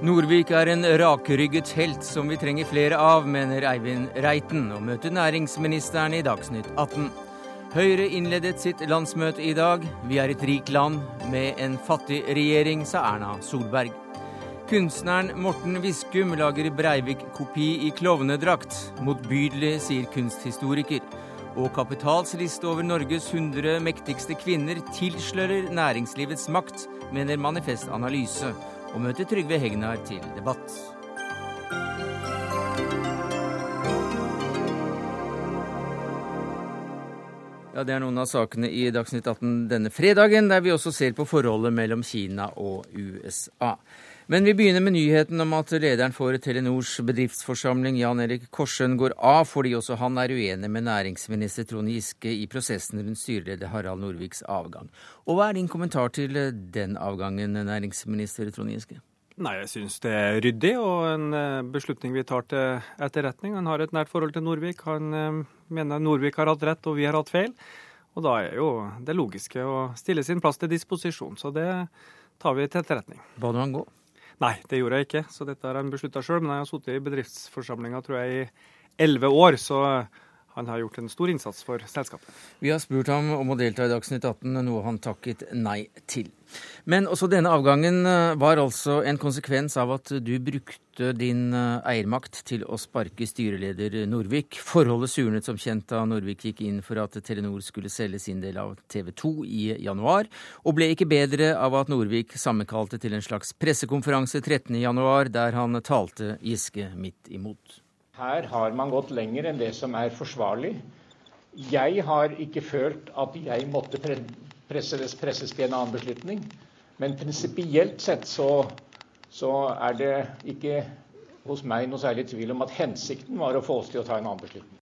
Norvik er en rakrygget helt som vi trenger flere av, mener Eivind Reiten, og møter næringsministeren i Dagsnytt 18. Høyre innledet sitt landsmøte i dag. Vi er et rikt land med en fattig regjering, sa Erna Solberg. Kunstneren Morten Viskum lager Breivik-kopi i klovnedrakt. Motbydelig, sier kunsthistoriker. Og Kapitals liste over Norges 100 mektigste kvinner tilslører næringslivets makt, mener Manifest Analyse. Og møter Trygve Hegnar til debatt. Ja, Det er noen av sakene i Dagsnytt 18 denne fredagen, der vi også ser på forholdet mellom Kina og USA. Men vi begynner med nyheten om at lederen for Telenors bedriftsforsamling, Jan Erik Korsøen, går av fordi også han er uenig med næringsminister Trond Giske i prosessen rundt styreleder Harald Norviks avgang. Og Hva er din kommentar til den avgangen, næringsminister Trond Giske? Nei, jeg syns det er ryddig og en eh, beslutning vi tar til etterretning. Han har et nært forhold til Norvik. Han eh, mener Norvik har hatt rett og vi har hatt feil. Og da er jo det logiske å stille sin plass til disposisjon. Så det tar vi til etterretning. Ba du han gå? Nei, det gjorde jeg ikke. Så dette har han beslutta sjøl. Men jeg har sittet i bedriftsforsamlinga tror jeg i elleve år. så han har gjort en stor innsats for selskapet. Vi har spurt ham om å delta i Dagsnytt 18, noe han takket nei til. Men også denne avgangen eh, var altså en konsekvens av at du brukte din eh, eiermakt til å sparke styreleder Norvik. Forholdet surnet som kjent da Norvik gikk inn for at Telenor skulle selge sin del av TV 2 i januar, og ble ikke bedre av at Norvik sammenkalte til en slags pressekonferanse 13.1, der han talte Giske midt imot. Her har man gått lenger enn det som er forsvarlig. Jeg har ikke følt at jeg måtte presses, presses til en annen beslutning. Men prinsipielt sett så, så, er det ikke hos meg noe særlig tvil om at hensikten var å få oss til å ta en annen beslutning.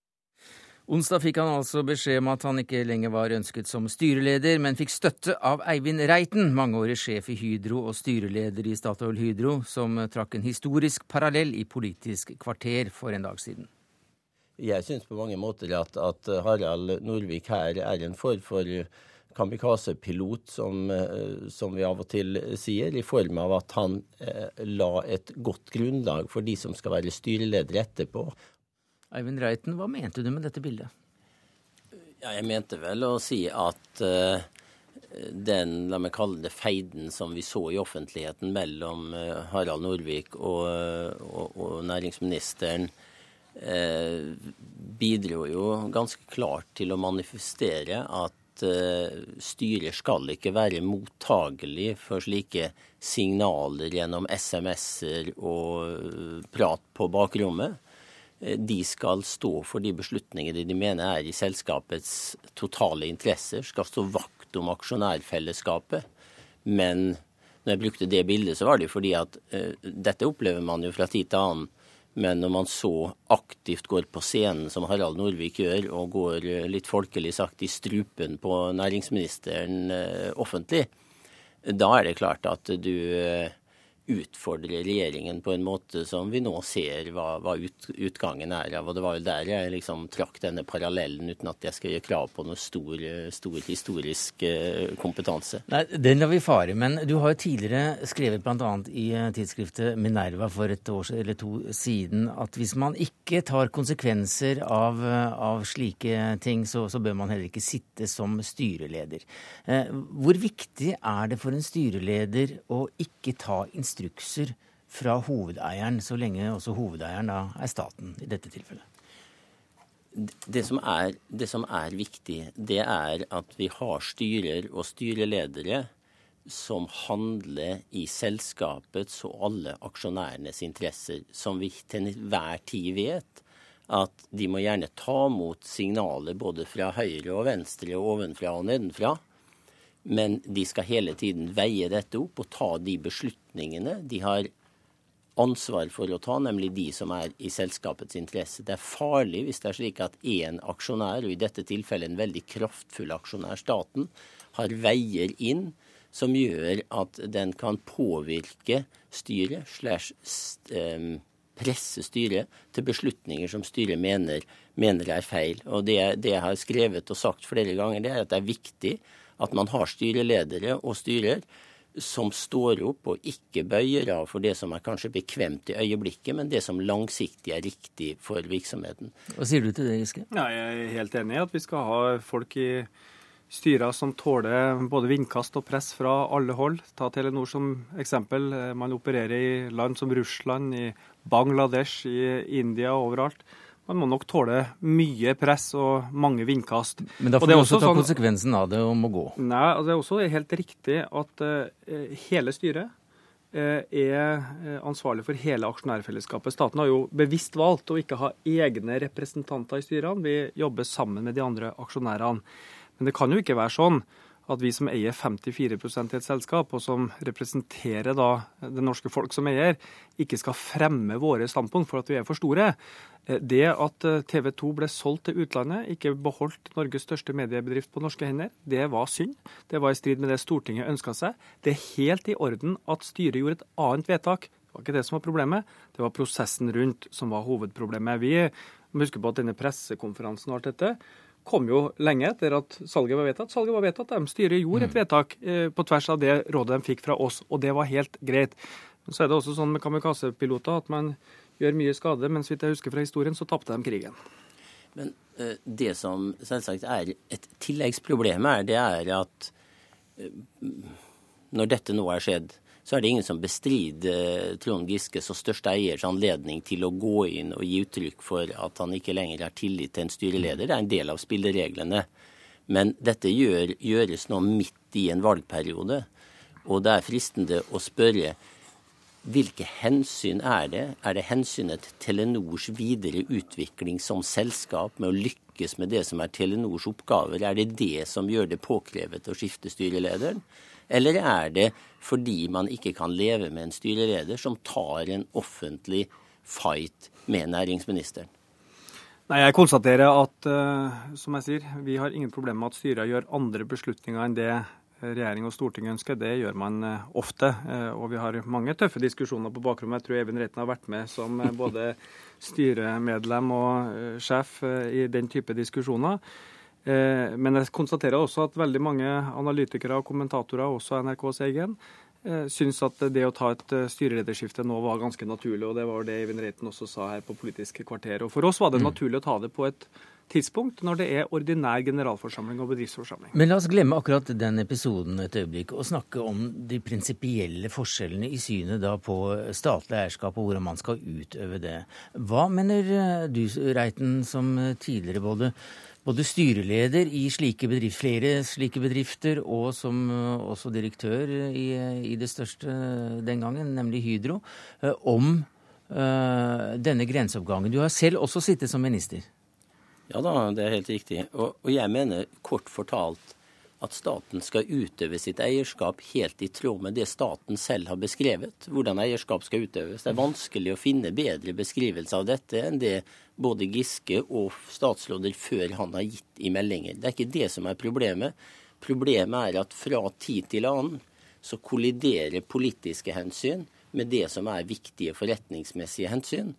Onsdag fikk han altså beskjed om at han ikke lenger var ønsket som styreleder, men fikk støtte av Eivind Reiten, mangeårig sjef i Hydro og styreleder i Statoil Hydro, som trakk en historisk parallell i Politisk kvarter for en dag siden. Jeg syns på mange måter at, at, Harald Norvik her er en form for kamikaze-pilot, som, som, vi av og til sier, i form av at han eh, la et godt grunnlag for de som skal være styreledere etterpå. Eivind Reiten, hva mente du med dette bildet? Ja, jeg mente vel å si at uh, den la meg kalle det feiden som vi så i offentligheten mellom uh, Harald Norvik og, og, og næringsministeren, uh, bidro jo ganske klart til å manifestere at styret skal ikke være mottagelig for slike signaler gjennom SMS-er og prat på bakrommet. Eh, de skal stå for de beslutningene de mener er i selskapets totale interesser, skal stå vakt om aksjonærfellesskapet. Men når jeg brukte det bildet, så var det fordi at uh, dette opplever man jo fra tid til annen. Men når man så aktivt går på scenen som Harald Norvik gjør, og går uh, litt folkelig sagt i strupen på næringsministeren uh, offentlig, da er det klart at du utfordre regjeringen på en måte som vi nå ser hva, hva ut, utgangen er av. Og det var jo der jeg liksom trakk denne parallellen, uten at jeg skal gjøre krav på noe stor, stor historisk eh, kompetanse. Nei, Den lar vi fare. Men du har jo tidligere skrevet bl.a. i eh, tidsskriftet Minerva for et år eller to siden at hvis man ikke tar konsekvenser av, eh, av slike ting, så, så, bør man heller ikke sitte som styreleder. Hvor viktig er det for en styreleder å ikke ta instruksjoner instrukser fra hovedeieren, så lenge også hovedeieren da er staten i dette tilfellet? Det som, er, det som er viktig, det er at vi har styrer og styreledere som handler i selskapets og alle aksjonærenes interesser, som vi til enhver tid vet at de må gjerne ta mot signaler både fra høyre og venstre og ovenfra og nedenfra. Men de skal hele tiden veie dette opp og ta de beslutningene de har ansvar for å ta, nemlig de som er i selskapets interesse. Det er farlig hvis det er slik at én aksjonær, og i dette tilfellet en veldig kraftfull aksjonær, staten, har veier inn som gjør at den kan påvirke styret, slash ehm, presse styret til beslutninger som styret mener, mener er feil. Og det, det jeg har skrevet og sagt flere ganger, det er at det er viktig at man har styreledere og styrer som står opp og ikke bøyer av for det som er kanskje bekvemt i øyeblikket, men det som langsiktig er riktig for virksomheten. Hva sier du til det, Giske? Ja, jeg er helt enig i at vi skal ha folk i styrer som tåler både vindkast og press fra alle hold. Ta Telenor som eksempel. Man opererer i land som Russland, i Bangladesh, i India og overalt. Man må nok tåle mye press og mange vindkast. Men da får du også ta sånn, konsekvensen av det og må gå? Nei, altså det er også helt riktig at uh, hele styret uh, er eh, ansvarlig for hele aksjonærfellesskapet. Staten har jo bevisst valgt å ikke ha egne representanter i styrene. Vi jobber sammen med de andre aksjonærene. Men det kan jo ikke være sånn at vi som eier 54 i et selskap, og som representerer da det norske folk som eier, ikke skal fremme våre standpunkt for at vi er for store. Eh, det at eh, TV 2 ble solgt til utlandet, ikke beholdt Norges største mediebedrift på norske hender, det var synd. Det var i strid med det Stortinget ønska seg. Det er helt i orden at styret gjorde et annet vedtak. Det var ikke det som var problemet, det var prosessen rundt som var hovedproblemet. Vi må huske på at denne pressekonferansen og alt dette kom jo lenge etter at salget var vedtatt. Salget var vedtatt, de Styret gjorde et mm. vedtak eh, på tvers av det rådet de fikk fra oss, og det var helt greit. Så er det også sånn med kamikaze-piloter at man gjør mye skade, men så vidt jeg husker fra historien, så tapte de krigen. Men uh, det som selvsagt er et tilleggsproblem her, det er at uh, når dette nå er skjedd, så er det ingen som bestrider Trond Giske så største eiers anledning til å gå inn og gi uttrykk for at han ikke lenger har tillit til en styreleder. Det er en del av spillereglene. Men dette gjør, gjøres nå midt i en valgperiode. Og det er fristende å spørre hvilke hensyn er det? Er det hensynet til Telenors videre utvikling som selskap med å lykkes med det som er Telenors oppgaver? Er det det som gjør det påkrevet å skifte styrelederen? Eller er det fordi man ikke kan leve med en styreleder som tar en offentlig fight med næringsministeren? Nei, Jeg konstaterer at uh, som jeg sier, vi har ingen problemer med at styret gjør andre beslutninger enn det regjering og storting ønsker, det gjør man eh, ofte. Eh, og vi har mange tøffe diskusjoner på bakrommet. Jeg tror Even Reiten har vært med som eh, både styremedlem og sjef i den type diskusjoner. Men jeg konstaterer også at veldig mange analytikere og kommentatorer, også NRKs egen, syns at det å ta et styrelederskifte nå var ganske naturlig. og Det var det Eivind Reiten også sa her på Politisk kvarter. Og For oss var det mm. naturlig å ta det på et tidspunkt når det er ordinær generalforsamling og bedriftsforsamling. Men la oss glemme akkurat den episoden et øyeblikk og snakke om de prinsipielle forskjellene i synet da på statlig eierskap og hvordan man skal utøve det. Hva mener eh, du, Reiten, som tidligere både både styreleder i slike flere slike bedrifter og som eh, også direktør i, i, det største den gangen, nemlig Hydro, eh, om uh, denne grenseoppgangen. Du har selv også sittet som minister. Ja da, det er helt riktig. Og, og, jeg mener kort fortalt at staten skal utøve sitt eierskap helt i tråd med det staten selv har beskrevet. Hvordan eierskap skal utøves. Det er vanskelig å finne bedre beskrivelse av dette enn det både Giske og statsråder før han har gitt i meldinger. Det er ikke det som er problemet. Problemet er at fra tid til annen så kolliderer politiske hensyn med det som er viktige forretningsmessige hensyn.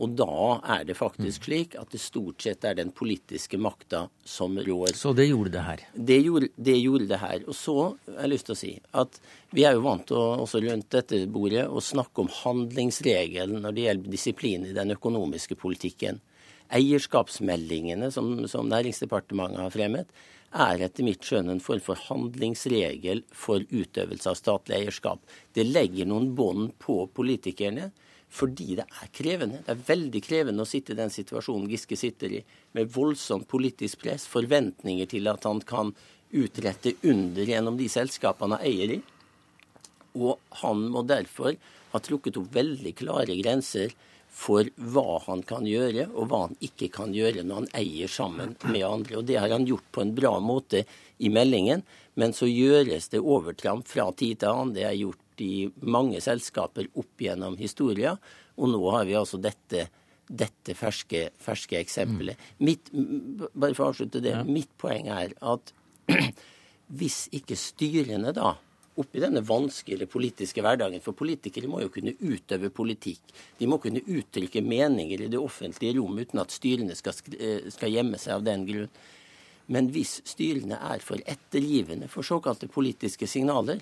Og da er det faktisk slik at det stort sett er den politiske makta som rår. Så det gjorde det her? Det gjorde, det gjorde det her. Og så har jeg lyst til å si at vi er jo vant til å, også rundt dette bordet å snakke om handlingsregelen når det gjelder disiplin i den økonomiske politikken. Eierskapsmeldingene som, som Næringsdepartementet har fremmet, er etter mitt skjønn en form for handlingsregel for utøvelse av statlig eierskap. Det legger noen bånd på politikerne fordi det er krevende. Det er veldig krevende å sitte i den situasjonen Giske sitter i, med voldsomt politisk press, forventninger til at han kan utrette under gjennom de selskapene han eier i. Og han må derfor ha trukket opp veldig klare grenser for hva han kan gjøre, og hva han ikke kan gjøre når han eier sammen med andre. Og Det har han gjort på en bra måte i meldingen, men så gjøres det overtramp fra tid til annen. Det er gjort i mange selskaper opp gjennom historia, og nå har vi altså dette, dette ferske, ferske eksempelet. Mm. Mitt, bare for å avslutte det, ja. mitt poeng er at hvis ikke styrene da oppi denne vanskelige politiske hverdagen. For politikere må jo kunne utøve politikk. De må kunne uttrykke meninger i det offentlige rom uten at styrene skal, eh, skal gjemme seg av den grunn. Men hvis styrene er for ettergivende for såkalte politiske signaler,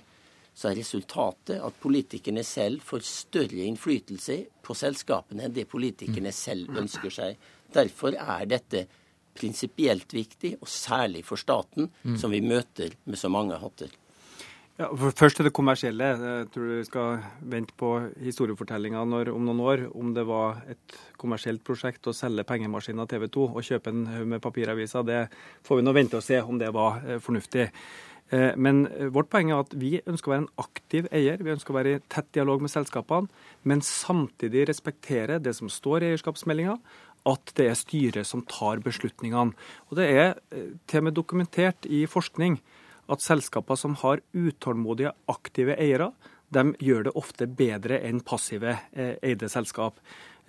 så er resultatet at politikerne selv får større innflytelse på selskapene enn det politikerne selv ønsker seg. Derfor er dette prinsipielt viktig, og særlig for staten, som vi møter med så mange hatter. Ja, først til det kommersielle. Jeg tror vi skal vente på historiefortellinga om noen år. Om det var et kommersielt prosjekt å selge pengemaskiner TV 2 og kjøpe en haug med papiraviser, det får vi nå vente og se om det var eh, fornuftig. Eh, men eh, vårt poeng er at vi ønsker å være en aktiv eier. Vi ønsker å være i tett dialog med selskapene, men samtidig respektere det som står i eierskapsmeldinga, at det er styret som tar beslutningene. Og Det er eh, til og med dokumentert i forskning at selskaper som har utålmodige, aktive eiere, de gjør det ofte bedre enn passive eide selskap.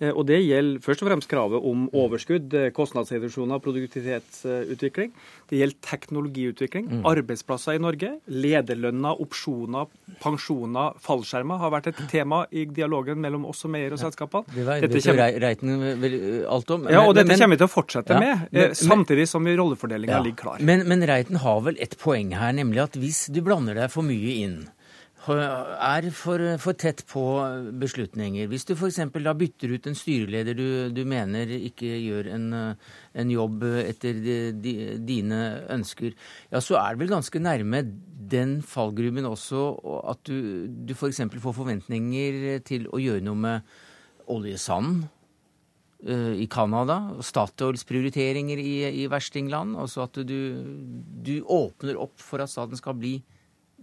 Eh, og Det gjelder først og fremst kravet om overskudd, eh, kostnadsreduksjoner, produktivitetsutvikling. Det gjelder teknologiutvikling, mm. arbeidsplasser i Norge. Lederlønner, opsjoner, pensjoner, fallskjermer har vært et tema i dialogen mellom oss som eier og selskapene. Det vet dette kommer... Reiten alt om. Ja, og dette men, kommer vi til å fortsette ja, med, men, samtidig som rollefordelinga ja, ligger klar. Men, men Reiten har vel et poeng her, nemlig at hvis du blander deg for mye inn er for, for, tett på beslutninger. Hvis du f.eks. da bytter ut en styreleder du, du mener ikke gjør en, en jobb etter de, de, dine ønsker, ja, så er det vel ganske nærme den fallgruben også at du, du f.eks. Får forventninger til å gjøre noe med oljesand uh, i Canada, Statoils prioriteringer i, i verstingland. Altså at du, du åpner opp for at staten skal bli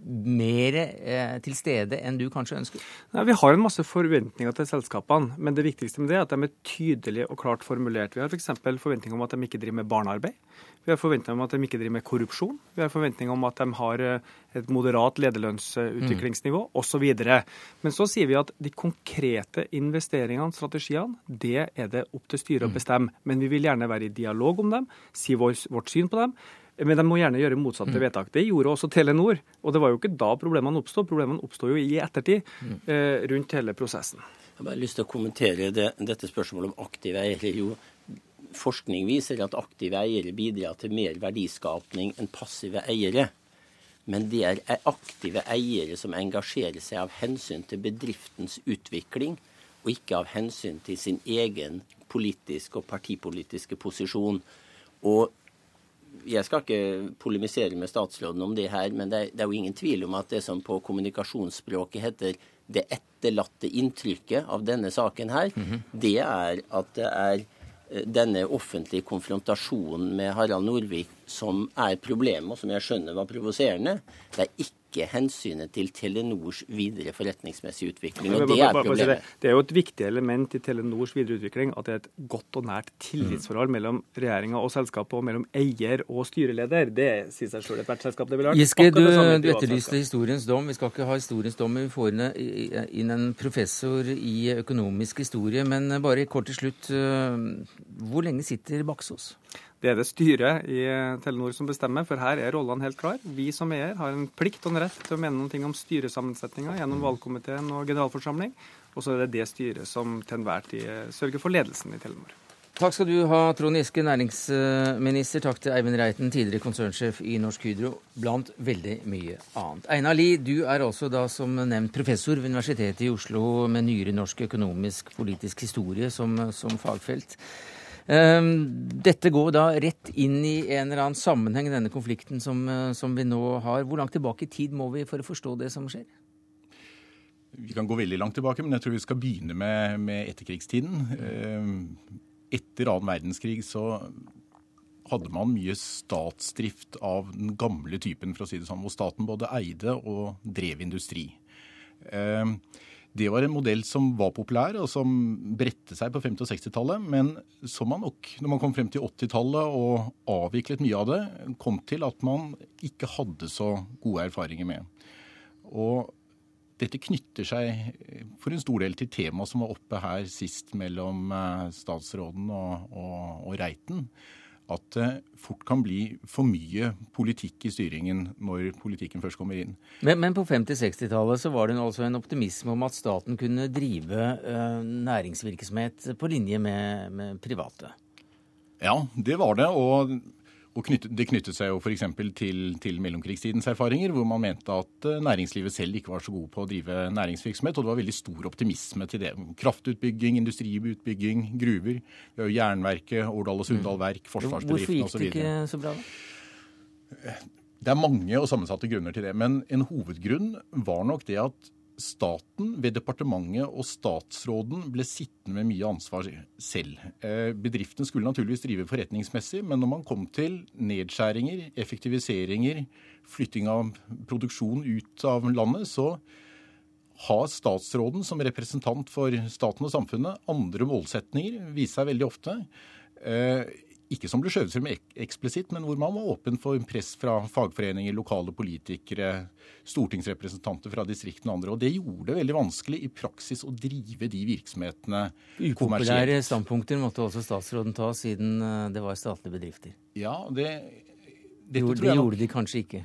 mer eh, til stede enn du kanskje ønsker? Nei, vi har en masse forventninger til selskapene, men det viktigste med det er at de er tydelige og klart formulert. Vi har f.eks. For forventninger om at de ikke driver med barnearbeid. Vi har forventninger om at de ikke driver med korrupsjon. Vi har forventninger om at de har eh, et moderat lederlønnsutviklingsnivå mm. osv. Men så sier vi at de konkrete investeringene, strategiene, det er det opp til styret å mm. bestemme. Men vi vil gjerne være i dialog om dem, si vår, vårt syn på dem. Men de må gjerne gjøre motsatte mm. vedtak. Det gjorde også Telenor. Og det var jo ikke da problemene oppsto. Problemene oppsto jo i ettertid mm. eh, rundt hele prosessen. Jeg har bare lyst til å kommentere det, dette spørsmålet om aktive eiere. Jo, forskning viser at aktive eiere bidrar til mer verdiskapning enn passive eiere. Men det er aktive eiere som engasjerer seg av hensyn til bedriftens utvikling, og ikke av hensyn til sin egen politiske og partipolitiske posisjon. Og jeg skal ikke polemisere med statsråden om det her, men det er, det er, jo ingen tvil om at det som på kommunikasjonsspråket heter det etterlatte inntrykket av denne saken her, mm -hmm. det er at det er eh, denne offentlige konfrontasjonen med Harald Norvik som er problemet, og som jeg skjønner var provoserende. Det er ikke ikke hensynet til Telenors videre forretningsmessige utvikling. og Det er problemet. Det er jo et viktig element i Telenors videre utvikling at det er et godt og nært tillitsforhold mellom regjeringa og selskapet, og mellom eier og styreleder. Det sier seg sjøl ethvert selskap. Det vil ha. Giske, du, du etterlyste historiens dom. Vi skal ikke ha historiens dom, men vi får inn en professor i økonomisk historie. Men bare kort til slutt, hvor lenge sitter Baksås? Det er det styret i Telenor som bestemmer, for her er rollene helt klar. Vi som eier har en plikt og en rett til å mene noe om styresammensetninga gjennom valgkomiteen og generalforsamling. Og så er det det styret som til enhver tid sørger for ledelsen i Telenor. Takk skal du ha, Trond Giske, næringsminister. Takk til Eivind Reiten, tidligere konsernsjef i Norsk Hydro, blant veldig mye annet. Einar Lie, du er også da som nevnt professor ved Universitetet i Oslo med nyere norsk økonomisk politisk historie som, som fagfelt. Ehm, dette går da rett inn i en eller annen sammenheng, denne konflikten som, eh, som vi nå har. Hvor langt tilbake i tid må vi for å forstå det som skjer? Vi kan gå veldig langt tilbake, men jeg tror vi skal begynne med, med etterkrigstiden. Ehm, etter annen verdenskrig så hadde man mye statsdrift av den gamle typen, for å si det sånn, hvor staten både eide og drev industri. Eh, det var en modell som var populær, og som bredte seg på 50- og 60-tallet. Men som man nok, når man kom frem til 80-tallet og avviklet mye av det, kom til at man ikke hadde så gode erfaringer med. Og dette knytter seg for en stor del til temaet som var oppe her sist mellom eh, statsråden og, og, og Reiten at det fort kan bli for mye politikk i styringen når politikken først kommer inn. Men, men på 50-60-tallet så var det altså en optimisme om at staten kunne drive uh, næringsvirksomhet på linje med, med, private? Ja, det var det. Og knyttet, Det knyttet seg jo f.eks. Til, til mellomkrigstidens erfaringer, hvor man mente at eh, næringslivet selv ikke var så god på å drive næringsvirksomhet. Og det var veldig stor optimisme til det. Kraftutbygging, industriutbygging, gruver. Vi har jo Jernverket, Årdal og Sunndal Verk, forsvarsbedriftene osv. Hvorfor gikk det ikke så bra, da? Det er mange og sammensatte grunner til det. Men en hovedgrunn var nok det at staten ved departementet og statsråden ble sittende med mye ansvar selv. Bedriften bedriftene skulle naturligvis drive forretningsmessig, men når man kom til nedskjæringer, effektiviseringer, flytting av produksjon ut av landet, så har statsråden som representant for staten og samfunnet andre målsetninger, viser seg veldig ofte. Ikke som ble skjøvet frem eksplisitt, men hvor man var åpen for press fra fagforeninger, lokale politikere, stortingsrepresentanter fra distriktene og andre. Og det gjorde det veldig vanskelig i praksis å drive de virksomhetene kommersielt. Upopulære standpunkter måtte også statsråden ta, siden eh, det var statlige bedrifter. Ja, det, det gjorde de kanskje ikke?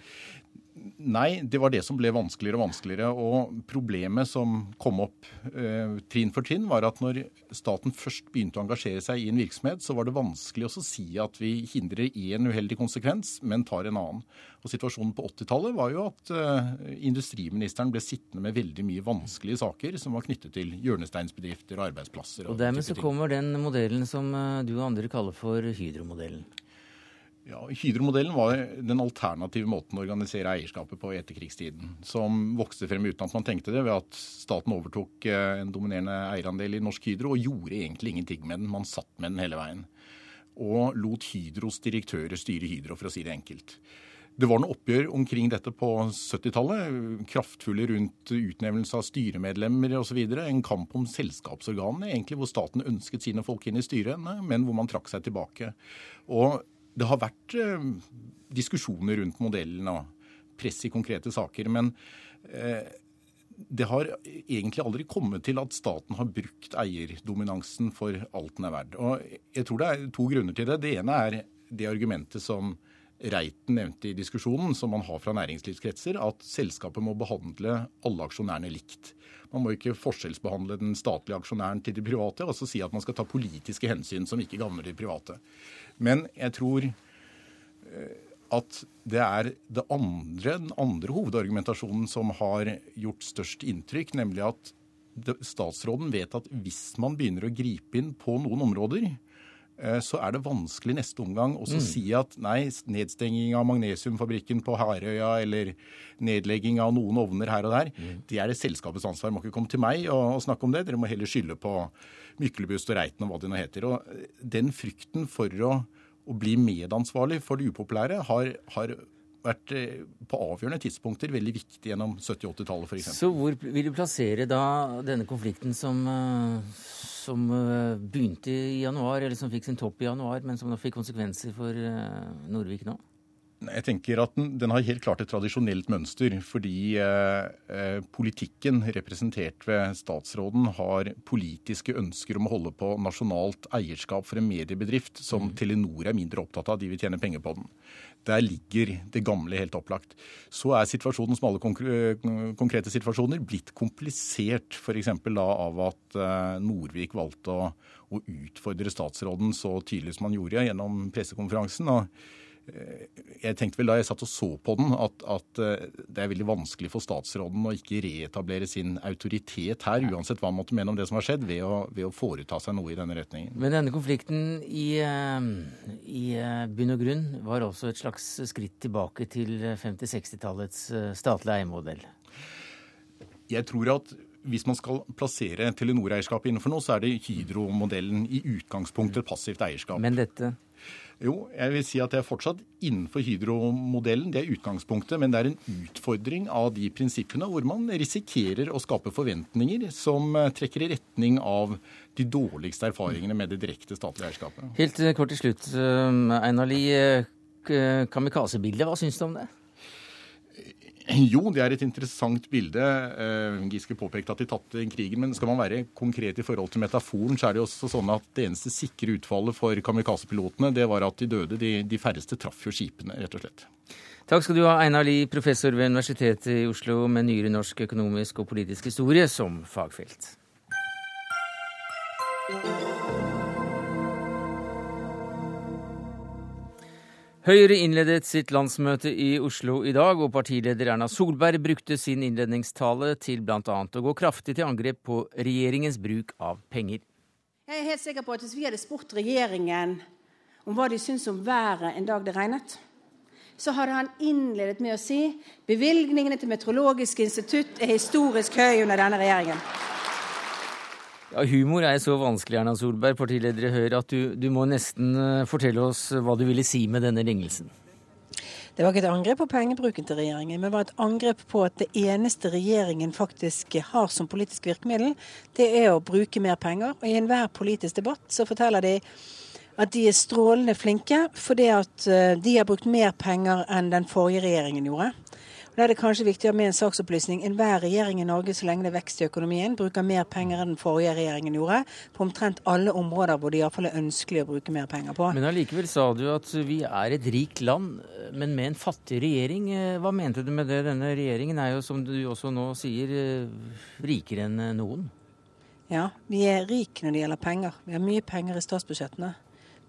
Nei, det var det som ble vanskeligere og vanskeligere. Og problemet som kom opp eh, trinn for trinn, var at når staten først begynte å engasjere seg i en virksomhet, så var det vanskelig å si at vi hindrer én uheldig konsekvens, men tar en annen. Og Situasjonen på 80-tallet var jo at eh, industriministeren ble sittende med veldig mye vanskelige saker som var knyttet til hjørnesteinsbedrifter og arbeidsplasser. Og, og dermed så kommer den modellen som eh, du og andre kaller for Hydro-modellen. Ja, Hydro-modellen var den alternative måten å organisere eierskapet på i etterkrigstiden. Som vokste frem uten at man tenkte det, ved at staten overtok eh, en dominerende eierandel i Norsk Hydro og gjorde egentlig ingenting med den. Man satt med den hele veien. Og lot Hydros direktører styre Hydro, for å si det enkelt. Det var noe oppgjør omkring dette på 70-tallet. Kraftfulle rundt utnevnelse av styremedlemmer osv. En kamp om selskapsorganene, egentlig, hvor staten ønsket sine folk inn i styrene, men hvor man trakk seg tilbake. Og det har vært eh, diskusjoner rundt modellen og press i konkrete saker. Men eh, det har egentlig aldri kommet til at staten har brukt eierdominansen for alt den er verdt. Og jeg tror det er to grunner til det. Det ene er det argumentet som Reiten nevnte i diskusjonen, som man har fra næringslivskretser, at selskapet må behandle alle aksjonærene likt. Man må ikke forskjellsbehandle den statlige aksjonæren til de private, og så si at man skal ta politiske hensyn som ikke gagner de private. Men jeg tror eh, at det er det andre, den andre hovedargumentasjonen som har gjort størst inntrykk, nemlig at statsråden vet at hvis man begynner å gripe inn på noen områder, så er det vanskelig neste omgang å mm. si at nei, nedstenging av magnesiumfabrikken på Harøya eller nedlegging av noen ovner her og der, mm. det er det selskapets ansvar. Må ikke komme til meg og, og snakke om det. Dere må heller skylde på Myklebust og Reiten og hva de nå heter. Og eh, Den frykten for å, å bli medansvarlig for det upopulære har, har vært eh, på avgjørende tidspunkter veldig viktig gjennom 70- 80-tallet f.eks. Så hvor vil du plassere da denne konflikten som, eh, som begynte i januar, eller som fikk sin topp i januar, men som da fikk konsekvenser for Norvik nå? Jeg tenker at den, den, har helt klart et tradisjonelt mønster. Fordi eh, eh, politikken representert ved statsråden har politiske ønsker om å holde på nasjonalt eierskap for en mediebedrift som mm. Telenor er mindre opptatt av. De vil tjene penger på den. Der ligger det gamle helt opplagt. Så er situasjonen som alle konkrete situasjoner blitt komplisert. F.eks. av at eh, Norvik valgte å, å utfordre statsråden så tydelig som han gjorde gjennom pressekonferansen. og Eh, jeg tenkte vel da jeg satt og så på den, at, at, eh, det er veldig vanskelig for statsråden å ikke reetablere sin autoritet her, uansett hva han måtte mene om det som har skjedd, ved å, ved å foreta seg noe i denne retningen. Men denne konflikten i, eh, i bunn og grunn var også et slags skritt tilbake til 50-60-tallets statlige eiermodell? Jeg tror at hvis man skal plassere Telenor-eierskapet innenfor noe, så er det Hydro-modellen i utgangspunktet passivt eierskap. Men dette? Jo, jeg vil si at det er fortsatt innenfor Hydro-modellen. Det er utgangspunktet, men det er en utfordring av de prinsippene hvor man risikerer å skape forventninger som eh, trekker i retning av de dårligste erfaringene med det direkte statlige eierskapet. Helt kort til slutt, eh, Einar Lie. Kamikaze-bildet, hva syns du om det? Jo, det er et interessant bilde. Eh, Giske påpekte at de tapte krigen. Men skal man være konkret i forhold til metaforen, så er det jo også sånn at det eneste sikre utfallet for kamikaze-pilotene, det var at de døde. De, de færreste traff jo skipene, rett og slett. Takk skal du ha, Einar Lie, professor ved Universitetet i Oslo med nyere norsk økonomisk og politisk historie som fagfelt. Høyre innledet sitt landsmøte i Oslo i dag, og partileder Erna Solberg brukte sin innledningstale til bl.a. å gå kraftig til angrep på regjeringens bruk av penger. Jeg er helt sikker på at Hvis vi hadde spurt regjeringen om hva de syns om været en dag det regnet, så hadde han innledet med å si bevilgningene til Meteorologisk institutt er historisk høy under denne regjeringen. Ja, humor er så vanskelig, Erna Solberg, partileder i Høyre, at du, du, må nesten eh, fortelle oss hva du ville si med denne ringelsen. Det var ikke et angrep på pengebruken til regjeringen, men var et angrep på at det eneste regjeringen faktisk har som politisk virkemiddel, det er å bruke mer penger. Og i enhver politisk debatt så forteller de at de er strålende flinke fordi at eh, de har brukt mer penger enn den forrige regjeringen gjorde. Da er det kanskje viktigere med en saksopplysning. Enhver regjering i Norge så lenge det er vekst i økonomien, bruker mer penger enn den forrige regjeringen gjorde, på omtrent alle områder hvor det iallfall er ønskelig å bruke mer penger på. Men allikevel sa du at vi er et rikt land, men med en fattig regjering. Hva mente du med det? Denne regjeringen er jo, som du også nå sier, rikere enn noen. Ja, vi er rike når det gjelder penger. Vi har mye penger i statsbudsjettene.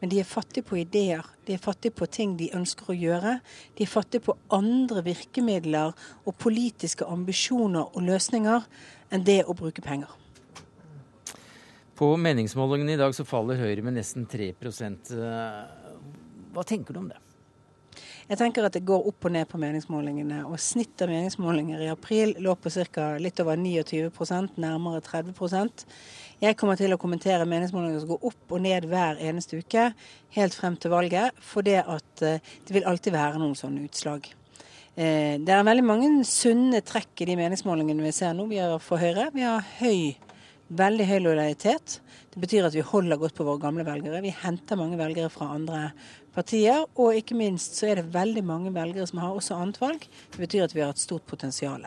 Men de er fattige på ideer. De er fattige på ting de ønsker å gjøre. De er fattige på andre virkemidler og politiske ambisjoner og løsninger enn det å bruke penger. På meningsmålingene i dag så faller Høyre med nesten 3% Hva tenker du om det? Jeg tenker at det går opp og ned på meningsmålingene. og Snitt av meningsmålinger i april lå på ca. litt over 29% nærmere 30 jeg kommer til å kommentere meningsmålinger som går opp og ned hver eneste uke helt frem til valget, for det at eh, det vil alltid være noen sånne utslag. Eh, det er veldig mange sunne trekk i de meningsmålingene vi ser nå. Vi har for Høyre. Vi har høy, veldig høy lojalitet. Det betyr at vi holder godt på våre gamle velgere. Vi henter mange velgere fra andre partier. Og ikke minst så er det veldig mange velgere som har også annet valg. Det betyr at vi har et stort potensial.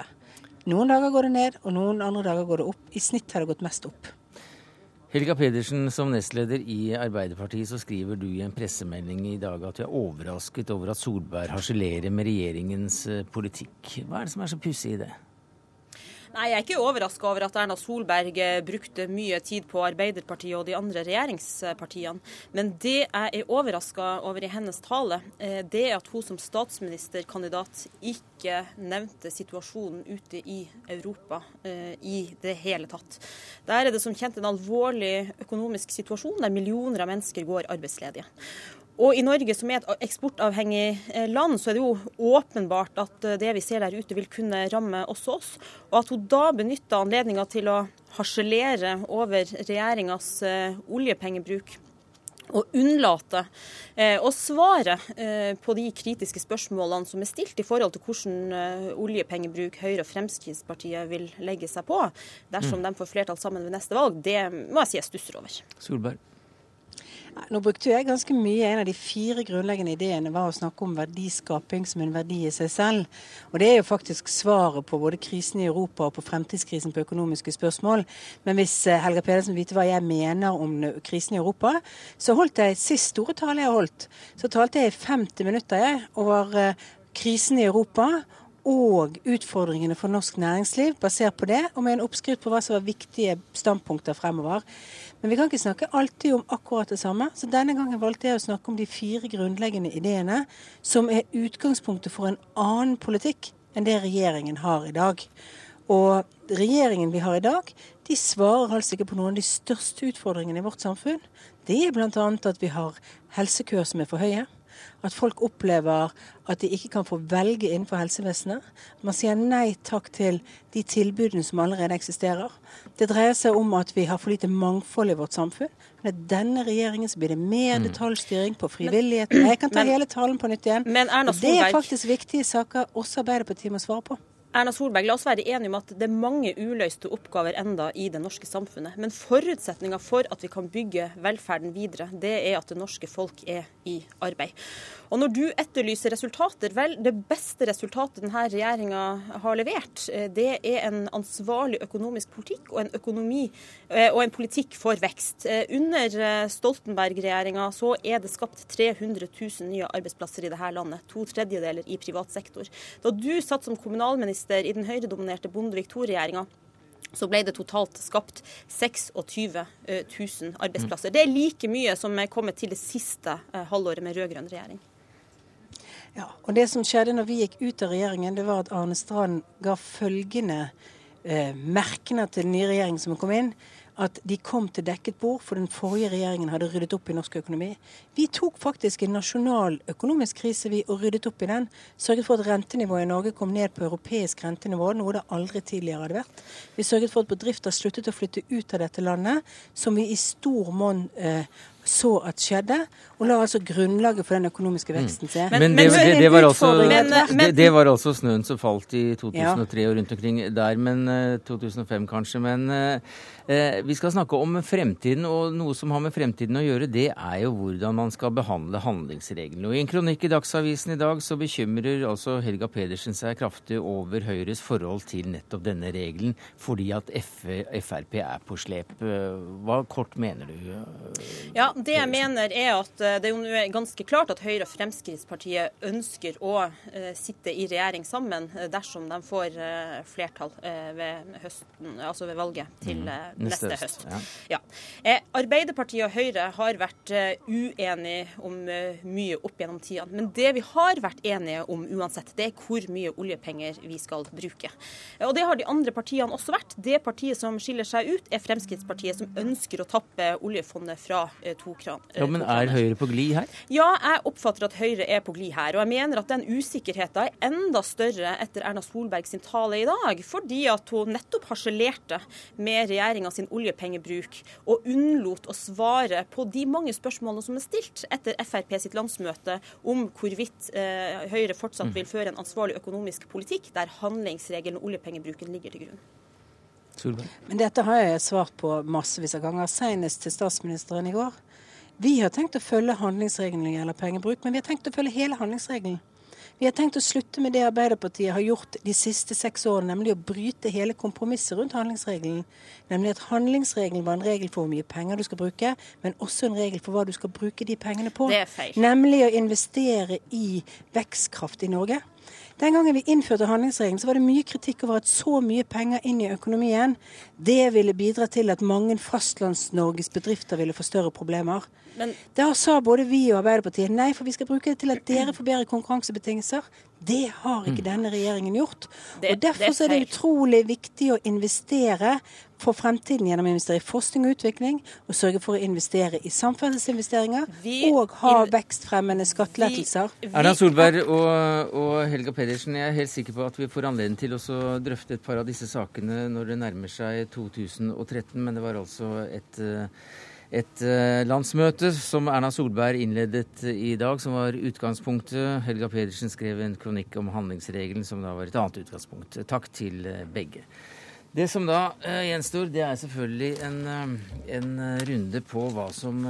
Noen dager går det ned, og noen andre dager går det opp. I snitt har det gått mest opp. Helga Pedersen, som nestleder i Arbeiderpartiet, så skriver du i en pressemelding i dag at du er overrasket over at Solberg harselerer med regjeringens eh, politikk. Hva er det som er så pussig i det? Nei, Jeg er ikke overraska over at Erna Solberg eh, brukte mye tid på Arbeiderpartiet og de andre regjeringspartiene. Men det jeg er overraska over i hennes tale, eh, det er at hun som statsministerkandidat ikke nevnte situasjonen ute i Europa eh, i det hele tatt. Der er det som kjent en alvorlig økonomisk situasjon der millioner av mennesker går arbeidsledige. Og i Norge, som er et eksportavhengig eh, land, så er det jo åpenbart at eh, det vi ser der ute vil kunne ramme også oss. Og at hun da benytter anledninga til å harselere over regjeringas eh, oljepengebruk og unnlate eh, å svare eh, på de kritiske spørsmålene som er stilt i forhold til hvordan eh, oljepengebruk Høyre og Fremskrittspartiet vil legge seg på dersom mm. de får flertall sammen ved neste valg, det må jeg si jeg stusser over. Solberg. Nå brukte jeg ganske mye. En av de fire grunnleggende ideene var å snakke om verdiskaping som en verdi i seg selv. Og det er jo faktisk svaret på både krisen i Europa og på fremtidskrisen på økonomiske spørsmål. Men hvis eh, Helga Pedersen vil vite hva jeg mener om krisen i Europa, så holdt jeg sist store tale jeg holdt, så talte jeg i 50 minutter jeg, over eh, krisen i Europa og utfordringene for norsk næringsliv, basert på det, og med en oppskrift på hva som var viktige standpunkter fremover. Men vi kan ikke snakke alltid om akkurat det samme. Så denne gangen valgte jeg å snakke om de fire grunnleggende ideene som er utgangspunktet for en annen politikk enn det regjeringen har i dag. Og regjeringen vi har i dag, de svarer altså ikke på noen av de største utfordringene i vårt samfunn. Det er bl.a. at vi har helsekøer som er for høye. At folk opplever at de ikke kan få velge innenfor helsevesenet. Man sier nei takk til de tilbudene som allerede eksisterer. Det dreier seg om at vi har for lite mangfold i vårt samfunn. Med denne regjeringen så blir det mer mm. detaljstyring på frivilligheten. Jeg kan ta men, hele talen på nytt igjen. Men Erna Solberg... Det er faktisk viktige saker også Arbeiderpartiet må svare på. Erna Solberg, la oss være enige om at det er mange uløste oppgaver enda i det norske samfunnet. Men forutsetninga for at vi kan bygge velferden videre, det er at det norske folk er i arbeid. Og når du etterlyser resultater, vel, det beste resultatet denne regjeringa har levert, eh, det er en ansvarlig økonomisk politikk og en, økonomi, eh, og en politikk for vekst. Eh, under Stoltenberg-regjeringa så er det skapt 300 000 nye arbeidsplasser i dette landet. To tredjedeler i privat sektor. Da du satt som kommunalminister i den høyredominerte Bondevik II-regjeringa, så ble det totalt skapt 26 000 arbeidsplasser. Det er like mye som er kommet til det siste halvåret med rød-grønn regjering. Ja, og Det som skjedde når vi gikk ut av regjeringen, det var at Arne Strand ga følgende eh, merknad til den nye regjeringen som kom inn at de kom til dekket bord, for den forrige regjeringen hadde ryddet opp i norsk økonomi. Vi tok faktisk en nasjonal økonomisk krise vi, og ryddet opp i den. Sørget for at rentenivået i Norge kom ned på europeisk rentenivå, noe det aldri tidligere hadde vært. Vi sørget for at bedrifter sluttet å flytte ut av dette landet, som vi i stor monn eh, så at skjedde, og la altså grunnlaget for den økonomiske mm. veksten se. Men, men, det, det, det, var altså, det, var altså, snøen som falt i 2003 ja. og rundt omkring der, men 2005 eh, kanskje. Men eh, eh, vi skal snakke om fremtiden, og noe som har med fremtiden å gjøre, det er jo hvordan man skal behandle handlingsreglene. Og I en kronikk i Dagsavisen i dag så bekymrer altså Helga Pedersen seg kraftig over Høyres forhold til nettopp denne regelen, fordi at Frp er på slep. Hva kort mener du? Ja, Det jeg mener er at eh, det er ganske klart at Høyre og Fremskrittspartiet ønsker å uh, sitte i regjering sammen eh, dersom de får flertall ved, høsten, altså ved valget til mm. neste, neste, høst. Ja. Ja. Arbeiderpartiet og Høyre har vært uenige om mye opp gjennom tidene. Men det vi har vært enige om uansett, det er hvor mye oljepenger vi skal bruke. Og det har de andre partiene også vært. Det partiet som skiller seg ut, er Fremskrittspartiet, som ønsker å tappe oljefondet fra to kroner. Ja, Men er Høyre på glid her? Ja, jeg oppfatter at Høyre er på glid her. Og jeg mener at den usikkerheten er enda større etter Erna Solberg sin tale i dag. Fordi at hun nettopp harselerte med regjeringa sin oljepengebruk og unnlot å svare på de mange spørsmålene som er stilt etter Frp sitt landsmøte om hvorvidt eh, Høyre fortsatt vil føre en ansvarlig økonomisk politikk der handlingsregelen og oljepengebruken ligger til grunn. Solberg. Men dette har jeg svart på massevis av ganger, senest til statsministeren i går. Vi har tenkt å følge handlingsregelen når det gjelder pengebruk, men vi har tenkt å følge hele handlingsregelen. Vi har tenkt å slutte med det Arbeiderpartiet har gjort de siste seks årene, nemlig å bryte hele kompromisset rundt handlingsregelen. Nemlig at handlingsregelen var en regel for hvor mye penger du skal bruke, men også en regel for hva du skal bruke de pengene på. Det er feil. Nemlig å investere i vekstkraft i Norge. Den gangen vi innførte handlingsregelen, så var det mye kritikk over at så mye penger inn i økonomien, det ville bidra til at mange Fastlands-Norges bedrifter ville få større problemer. Men, da sa både vi og Arbeiderpartiet nei, for vi skal bruke det til at dere får bedre konkurransebetingelser. Det har ikke mm. denne regjeringen gjort. Det, og Derfor det er, er det utrolig viktig å investere for fremtiden gjennom å investere i forskning og utvikling, og sørge for å investere i samferdselsinvesteringer og ha vekstfremmende skattelettelser. Erna Solberg og, og, Helga Pedersen, jeg er helt sikker på at vi får anledning til å drøfte et par av disse sakene når det nærmer seg 2013, men det var altså et et eh, landsmøte som Erna Solberg innledet i dag, som var utgangspunktet. Helga Pedersen skrev en kronikk om handlingsregelen, som da var et annet utgangspunkt. Takk til eh, begge. Det som da uh, gjenstår, det er selvfølgelig en, en runde på hva som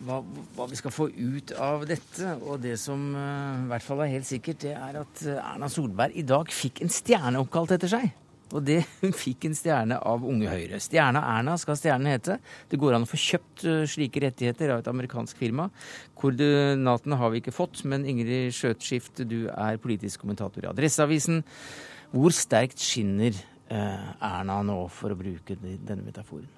hva, hva, vi skal få ut av dette. Og det som i hvert fall er helt sikkert, det er at Erna Solberg i dag fikk en stjerne oppkalt etter seg. Og det fikk en stjerne av Unge Høyre. Stjerna Erna skal stjernen hete. Det går an å få kjøpt uh, slike rettigheter av et amerikansk firma. Koordinatene har vi ikke fått, men Ingrid Skjøtskift, du er politisk kommentator i Adresseavisen. Hvor sterkt skinner uh, Erna nå, for å bruke denne metaforen?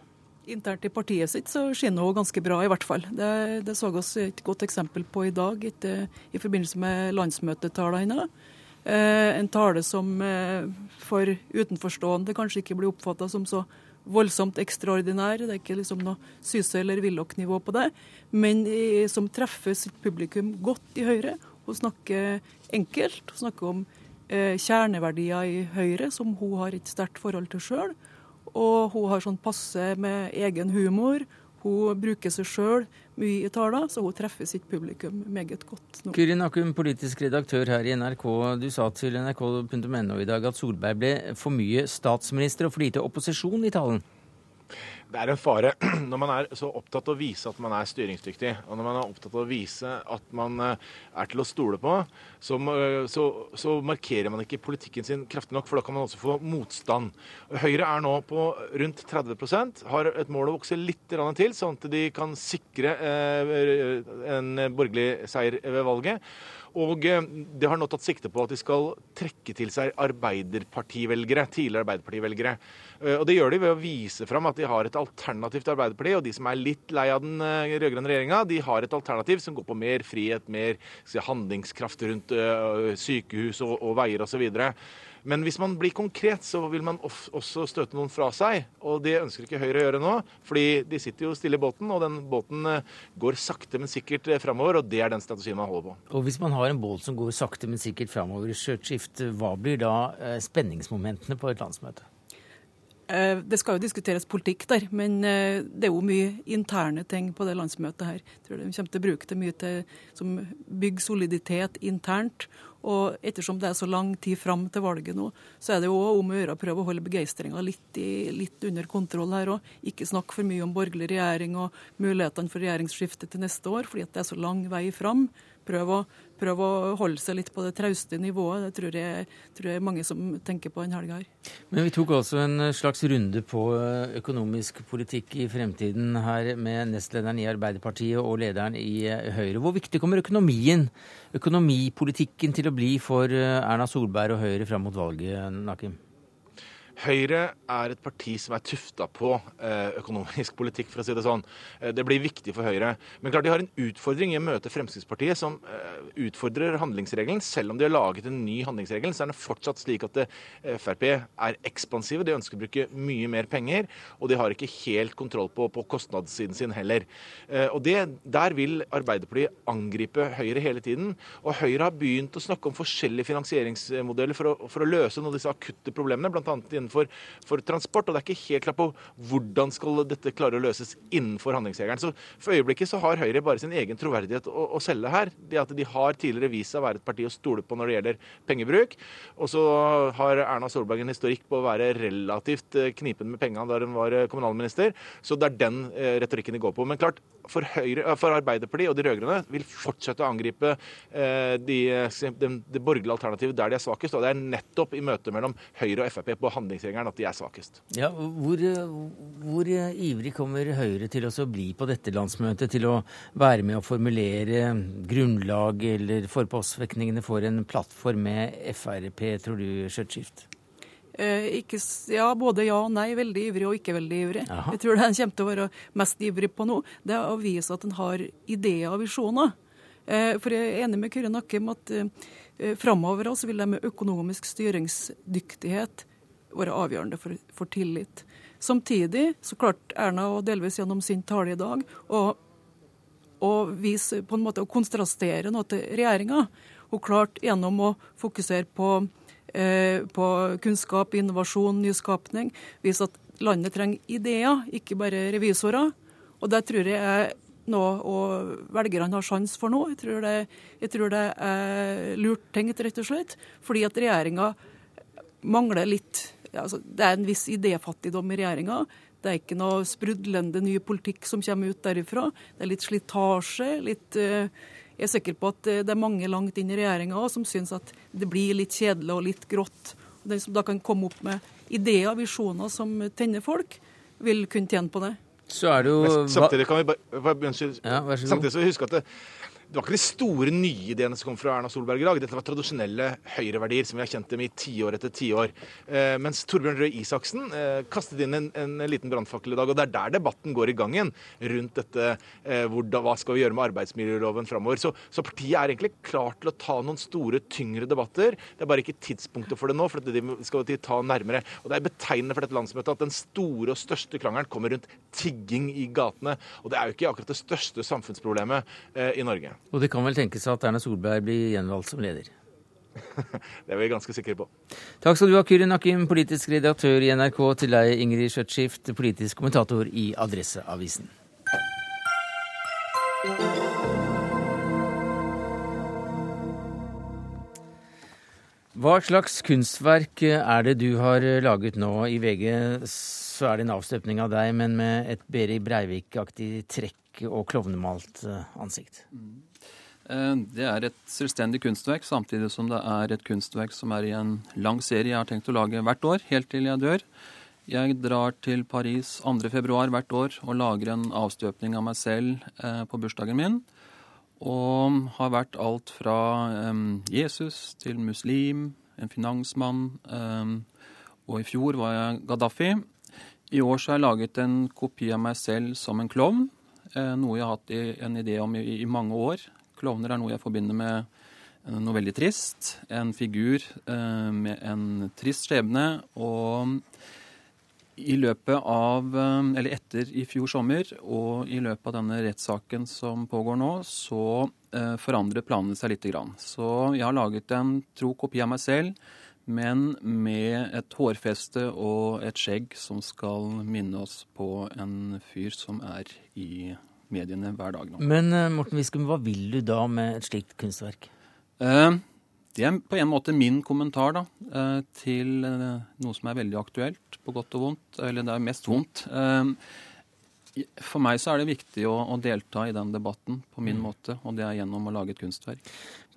Internt i partiet sitt så skinner hun ganske bra, i hvert fall. Det, det så oss et godt eksempel på i dag etter, i forbindelse med landsmøtetallene hennes. Eh, en tale som eh, for utenforstående kanskje ikke blir oppfatta som så voldsomt ekstraordinær. Det er ikke liksom noe Syse- eller Willoch-nivå på det, men som treffer sitt publikum godt i Høyre. Hun snakker enkelt. Hun snakker om eh, kjerneverdier i Høyre som hun har et sterkt forhold til sjøl. Og hun har sånn passe med egen humor. Hun bruker seg sjøl mye i taler, så hun treffer sitt publikum meget godt nå. Kyrin Akum, politisk redaktør her i NRK. Du sa til nrk.no i dag at Solberg ble for mye statsminister og for lite opposisjon i talen det er en fare når man er så opptatt av å vise at man er styringsdyktig, og når man er opptatt av å vise at man eh, er til å stole på, så, eh, så, så markerer man ikke politikken sin kraftig nok, for da kan man også få motstand. Høyre er nå på rundt 30% har et mål å vokse litt til, sånn at de kan sikre eh, en borgerlig seier ved valget. Og eh, det har nå tatt sikte på at de skal trekke til seg arbeiderpartivelgere, tidligere arbeiderpartivelgere. Eh, og det gjør de ved å vise fram at de har et alternativ til Arbeiderpartiet. Og de som er litt lei av den eh, rød-grønne regjeringa, de har et alternativ som går på mer frihet, mer handlingskraft rundt sykehus og, og veier osv. Men hvis man blir konkret, så vil man også støte noen fra seg. Og det ønsker ikke Høyre å gjøre nå, fordi de sitter jo stille i båten, og den båten går sakte, men sikkert framover, og det er den strategien man holder på. Og hvis man har en båt som går sakte, men sikkert framover i skjørtskift, hva blir da spenningsmomentene på et landsmøte? Eh, det skal jo diskuteres politikk der, men eh, det er jo mye interne ting på det landsmøtet her. Jeg tror De kommer til å bruke det mye til som bygger soliditet internt. Og ettersom det er så lang tid fram til valget nå, så er det jo om å gjøre å prøve å holde begeistringa litt, litt, under kontroll her òg. Ikke snakke for mye om borgerlig regjering og mulighetene for regjeringsskifte til neste år, fordi det er så lang vei fram. Prøve å, prøve å holde seg litt på det trauste nivået. Det tror jeg, tror jeg mange som tenker på denne helga. Men vi tok også en slags runde på eh, økonomisk politikk i fremtiden her med nestlederen i Arbeiderpartiet og lederen i eh, Høyre. Hvor viktig kommer økonomien, økonomipolitikken til å bli for eh, Erna Solberg og Høyre fram mot valget, Nakim? Høyre er et parti som er tufta på eh, økonomisk politikk, for å si det sånn. Eh, det blir viktig for Høyre. Men klart de har en utfordring i å møte Fremskrittspartiet, som eh, utfordrer handlingsregelen. Selv om de har laget en ny handlingsregel, så er det fortsatt slik at Frp er ekspansive. De ønsker å bruke mye mer penger, og de har ikke helt kontroll på, på kostnadssiden sin heller. Og det, Der vil Arbeiderpartiet angripe Høyre hele tiden. Og Høyre har begynt å snakke om forskjellige finansieringsmodeller for å, for å løse noen av disse akutte problemene, bl.a. innenfor for, for, transport. Og det er ikke helt klart på hvordan skal dette klare å løses innenfor handlingsregelen. Så for øyeblikket så har Høyre bare sin egen troverdighet å, å selge her. Det at de har tidligere vist seg å være et parti å stole på når det gjelder pengebruk. Og så har Erna Solberg en historikk på å være relativt eh, knipen med pengene da hun var eh, kommunalminister. Så det er den eh, retorikken de går på. Men klart, for, Høyre, for Arbeiderpartiet og de rød-grønne vil fortsette å angripe eh, de, de, de borgerlige alternativet der de er svakest. Og det er nettopp i møtet mellom Høyre og Frp på handlingsregelen at de er svakest. Ja, hvor, hvor ivrig kommer Høyre til å bli på dette landsmøtet? Til å være med å formulere grunnlag eller forpostfekningene for en plattform med Frp, tror du, Skjøtskift? Eh, ikke, ja, både ja og nei. Veldig ivrig og ikke veldig ivrig. Aha. Jeg tror det han kommer til å være mest ivrig på nå, det er å vise at en har ideer og visjoner. Eh, for jeg er enig med Kyrre Nakkim at eh, framover også vil det med økonomisk styringsdyktighet være avgjørende for, for, tillit. Samtidig så klarte Erna, og delvis gjennom sin tale i dag, å, å vise på en måte å kontrastere noe til regjeringa. Hun klarte gjennom å fokusere på Eh, på kunnskap, innovasjon, nyskapning. Vise at landet trenger ideer, ikke bare revisorer. Og det tror jeg er noe velgerne har sjanse for nå. Jeg tror, det, jeg tror det er lurt tenkt, rett og slett. Fordi at regjeringa mangler litt altså, Det er en viss idéfattigdom i regjeringa. Det er ikke noe sprudlende ny politikk som kommer ut derifra. Det er litt slitasje, litt uh, jeg er sikker på at eh, det er mange langt inn i regjeringa som syns at det blir litt kjedelig og litt grått. Den som da kan komme opp med ideer og visjoner som tenner folk, vil kunne tjene på det. Så er det jo... Samtidig kan vi bare, ja, Samtidig så huske at det, det var ikke de store nye ideene som kom fra Erna Solberg i dag. Dette var tradisjonelle høyreverdier som vi har kjent dem i tiår etter tiår. Eh, mens Torbjørn Røe Isaksen eh, kastet inn en, en liten brannfakkel i dag. Og det er der debatten går i gang igjen, rundt dette eh, hvor, hva skal vi gjøre med arbeidsmiljøloven framover. Så, så, partiet er egentlig klar til å ta noen store, tyngre debatter. Det er bare ikke tidspunktet for det nå, for det skal de ta nærmere. Og det er betegnende for dette landsmøtet at den store og største krangelen kommer rundt tigging i gatene. Og det er jo ikke akkurat det største samfunnsproblemet eh, i Norge. Og det kan vel tenkes at Erna Solberg blir gjenvalgt som leder? det er vi ganske sikre på. Takk skal du ha, Kyrin Akim, politisk redaktør i NRK, til deg, Ingrid Skjøtskift, politisk kommentator i Adresseavisen. Hva slags kunstverk er det du har laget nå? I VG så er det en avstøpning av deg, men med et Berit Breivik-aktig trekk og klovnemalt ansikt. Mm. Eh, det er et selvstendig kunstverk, samtidig som det er et kunstverk som er i en lang serie jeg har tenkt å lage hvert år, helt til jeg dør. Jeg drar til Paris 2.2 hvert år og lager en avstøpning av meg selv eh, på bursdagen min. Og har vært alt fra um, Jesus til muslim, en finansmann. Og i fjor var jeg Gaddafi. I år så har jeg laget en kopi av meg selv som en klovn. Eh, noe jeg har hatt en idé om i mange år. Klovner er noe jeg forbinder med noe veldig trist. En figur eh, med en trist skjebne. Og i løpet av, eh, eller etter i fjor sommer og i løpet av denne rettssaken som pågår nå, så eh, forandret planene seg lite grann. Så jeg har laget en tro kopi av meg selv, men med et hårfeste og et skjegg som skal minne oss på en fyr som er i mediene hver dag nå. Men eh, Morten Viskum, hva vil du da med et slikt kunstverk? Eh, det er på en måte min kommentar da, eh, til noe som er veldig aktuelt, på godt og vondt. Eller det er mest vondt. For meg så er det viktig å, å delta i den debatten på min mm. måte, og det er gjennom å lage et kunstverk.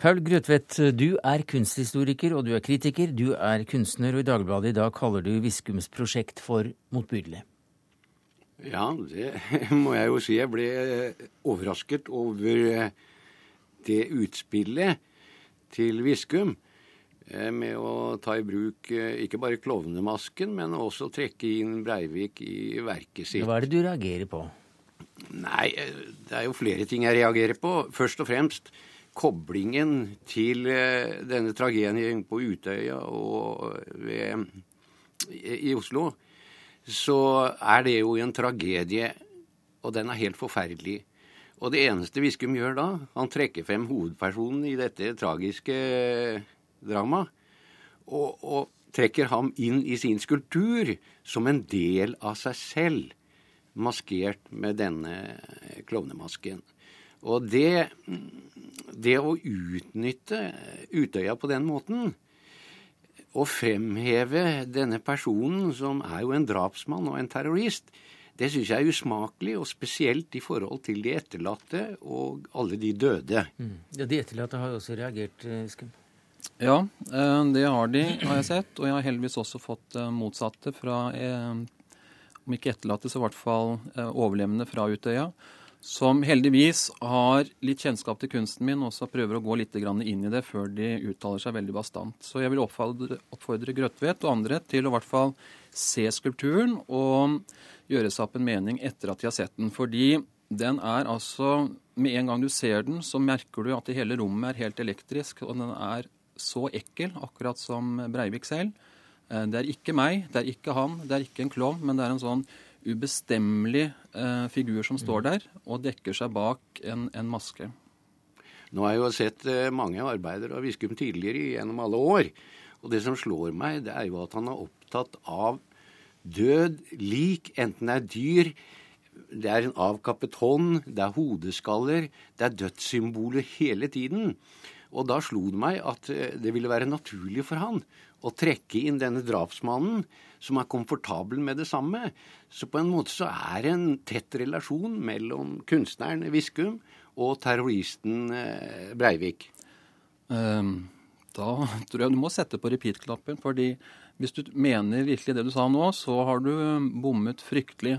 Paul Grøtvedt, du er kunsthistoriker og du er kritiker. Du er kunstner, og i Dagbladet i dag kaller du Viskums prosjekt for motbydelig. Ja, det må jeg jo si. Jeg ble overrasket over det utspillet til Viskum eh, med å ta i bruk eh, ikke bare klovnemasken, men også trekke inn Breivik i verket sitt. Hva er det du reagerer på? Nei, eh, det er jo flere ting jeg reagerer på. Først og fremst koblingen til denne tragedien på Utøya og ved, i Oslo. Så er det jo en tragedie, og den er helt forferdelig. Og det eneste Viskum gjør da, han trekker frem hovedpersonen i dette tragiske dramaet. Og, og, trekker ham inn i sin skulptur som en del av seg selv, maskert med denne klovnemasken. Og det, det å utnytte Utøya på den måten, og fremheve denne personen, som er jo en drapsmann og en terrorist, det syns jeg er usmakelig, og spesielt i forhold til de etterlatte og alle de døde. Mm. Ja, De etterlatte har jo også reagert, eh, Skum? Ja, eh, det har de, har jeg sett. Og jeg har heldigvis også fått eh, motsatte fra, om ikke etterlatte, så i hvert fall overlevende fra Utøya. Som heldigvis har litt kjennskap til kunsten min, og også prøver å gå litt inn i det før de uttaler seg veldig bastant. Så jeg vil oppfordre, oppfordre Grøtvedt og andre til å i hvert fall se skulpturen og gjøre seg opp en mening etter at de har sett den. Fordi den er altså Med en gang du ser den, så merker du at det hele rommet er helt elektrisk. Og den er så ekkel, akkurat som Breivik selv. Eh, det er ikke meg, det er ikke han, det er ikke en klovn, men det er en sånn ubestemmelig eh, figur som står der og dekker seg bak en, en maske. Nå har jeg jo sett eh, mange arbeider av Viskum tidligere gjennom alle år. Og det som slår meg, det er jo at han er opptatt av død lik, enten det er dyr, det er en avkappet hånd, det er hodeskaller, det er dødssymboler hele tiden. Og da slo det meg at eh, det ville være naturlig for han å trekke inn denne drapsmannen, som er komfortabel med det samme. Så på en måte så er det en tett relasjon mellom kunstneren Viskum og terroristen eh, Breivik. Um, da tror jeg du må sette på repeat-knappen, fordi hvis du mener virkelig det du sa nå, så har du bommet fryktelig.